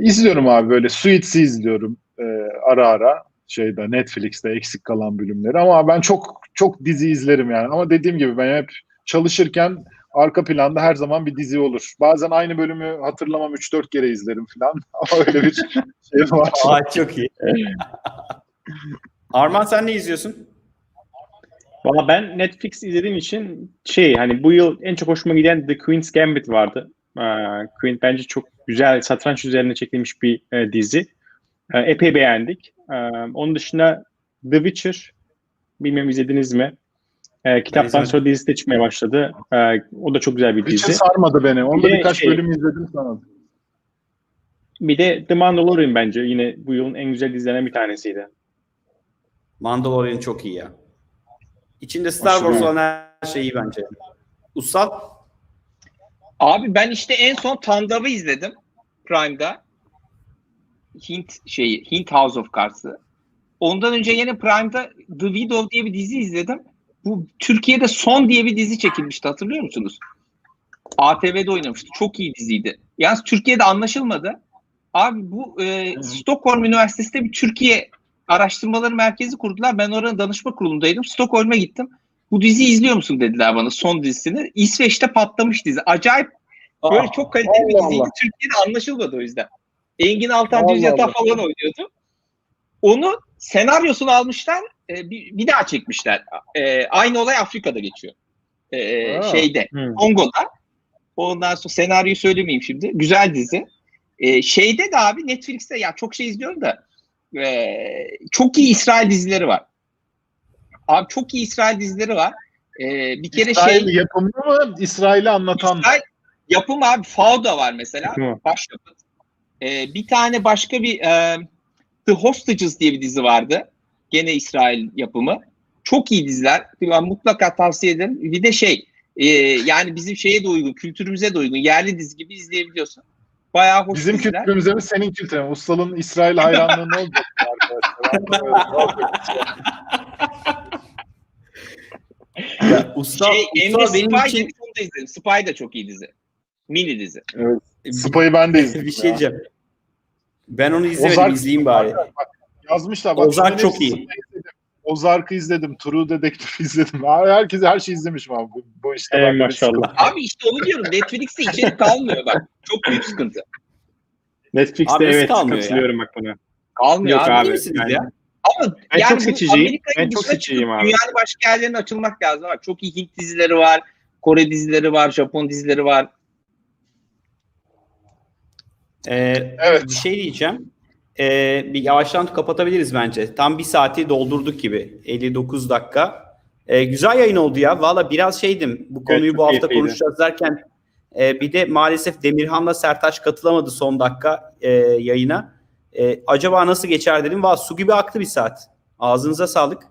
izliyorum abi böyle Suits'i izliyorum e, ara ara şeyde Netflix'te eksik kalan bölümleri ama ben çok çok dizi izlerim yani ama dediğim gibi ben hep çalışırken arka planda her zaman bir dizi olur. Bazen aynı bölümü hatırlamam 3-4 kere izlerim falan ama öyle bir şey var. Aa çok iyi. Arman sen ne izliyorsun? Valla ben Netflix izlediğim için şey hani bu yıl en çok hoşuma giden The Queen's Gambit vardı. Ee, Queen bence çok güzel satranç üzerine çekilmiş bir e, dizi. Ee, epey beğendik. Ee, onun dışında The Witcher bilmiyorum izlediniz mi? Ee, kitaptan sonra dizisi de çıkmaya başladı. Ee, o da çok güzel bir Witcher dizi. sarmadı beni. Onda Bir birkaç şey- bölüm izledim sana. Bir de The Mandalorian bence yine bu yılın en güzel dizilerinden bir tanesiydi. Mandalorian çok iyi ya. İçinde Star Aşırı Wars olan her şey iyi bence. Ussal? Abi ben işte en son Tandav'ı izledim Prime'da. Hint şeyi, Hint House of Cards'ı. Ondan önce yine Prime'da The Widow diye bir dizi izledim. Bu Türkiye'de Son diye bir dizi çekilmişti hatırlıyor musunuz? ATV'de oynamıştı. Çok iyi diziydi. Yalnız Türkiye'de anlaşılmadı. Abi bu e, Stockholm Üniversitesi'nde bir Türkiye Araştırmaları Merkezi kurdular. Ben oranın danışma kurulundaydım. Stockholm'a gittim. Bu diziyi izliyor musun dediler bana son dizisini. İsveç'te patlamış dizi. Acayip böyle çok kaliteli bir diziydi. Allah. Türkiye'de anlaşılmadı o yüzden. Engin Altan Düz Yatağı falan oynuyordu. Onu senaryosunu almışlar. e, bir, bir daha çekmişler. E, aynı olay Afrika'da geçiyor. E, Ha. şeyde. Hmm. Kongo'da. Ondan sonra senaryoyu söylemeyeyim şimdi. Güzel dizi. Ee, şeyde de abi Netflix'te ya çok şey izliyorum da e, çok iyi İsrail dizileri var. Abi çok iyi İsrail dizileri var. Ee, bir kere İsrail şey yapımı mı? İsrail'i anlatan mı? İsrail yapım abi Fauda var mesela. Başyapıt. Ee, bir tane başka bir e, The Hostages diye bir dizi vardı. Gene İsrail yapımı. Çok iyi diziler. Ben mutlaka tavsiye ederim. Bir de şey e, yani bizim şeye de uygun, kültürümüze de uygun. Yerli dizi gibi izleyebiliyorsun. Bayağı hoş Bizim diziler. kültürümüze mi senin kültürüne mi? Ustal'ın İsrail hayranlığı ne olacak? Ya, usta, Şey, Emre usta benim Spy için onu da izledim. Spy da çok iyi dizi. Mini dizi. Spy'ı ben de izledim. bir şey diyeceğim. Ben onu izlemedim, Ozark- izleyeyim bari. Bak, yazmışlar. Bak, Ozark çok iyi. izledim. Ozark'ı izledim. True Detective izledim. Abi Herkes her şeyi izlemişim abi. Bu, bu işte böyle maşallah. Abi işte onu diyorum. Netflix'te içerik kalmıyor bak. Çok büyük sıkıntı. Netflix'te Abi evet ya? katılıyorum bak buna. Kalmıyor Yok abi. abi. Yani- ya? Ama Ben yani çok seçiciyim. Ben çok seçiciyim abi. Dünyanın başka yerlerine açılmak lazım. Bak, çok iyi Hint dizileri var. Kore dizileri var. Japon dizileri var. Ee, Evet. Bir şey diyeceğim. Ee, bir yavaştan kapatabiliriz bence. Tam bir saati doldurduk gibi. 59 dakika. Ee, güzel yayın oldu ya. Valla biraz şeydim. Bu konuyu çok bu hafta keyifliydi. konuşacağız derken E, bir de maalesef Demirhan'la Sertaç katılamadı son dakika e, yayına. E, acaba nasıl geçer dedim. Valla su gibi aktı bir saat. Ağzınıza sağlık.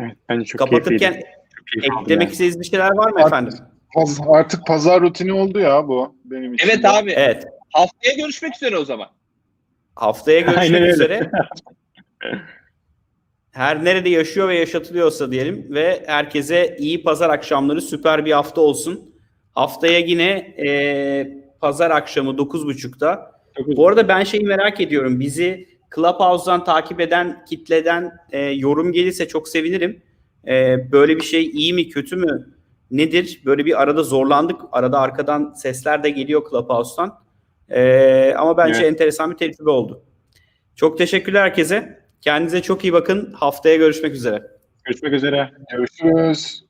Evet, bence çok Kapatırken keyifliydi. Eklemek yani. istediğiniz bir şeyler var mı Artık- efendim? Artık pazar rutini oldu ya bu benim için. Evet abi. Evet. Haftaya görüşmek üzere o zaman. Haftaya görüşmek Aynen üzere. Her nerede yaşıyor ve yaşatılıyorsa diyelim ve herkese iyi pazar akşamları süper bir hafta olsun. Haftaya yine e, pazar akşamı 9.30'da. Çok Bu arada ben şeyi merak ediyorum. Bizi Clubhouse'dan takip eden kitleden e, yorum gelirse çok sevinirim. E, böyle bir şey iyi mi kötü mü nedir? Böyle bir arada zorlandık. Arada arkadan sesler de geliyor Clubhouse'dan. E, ama bence Evet. enteresan bir tecrübe oldu. Çok teşekkürler herkese. Kendinize çok iyi bakın. Haftaya görüşmek üzere. Görüşmek üzere. Görüşürüz.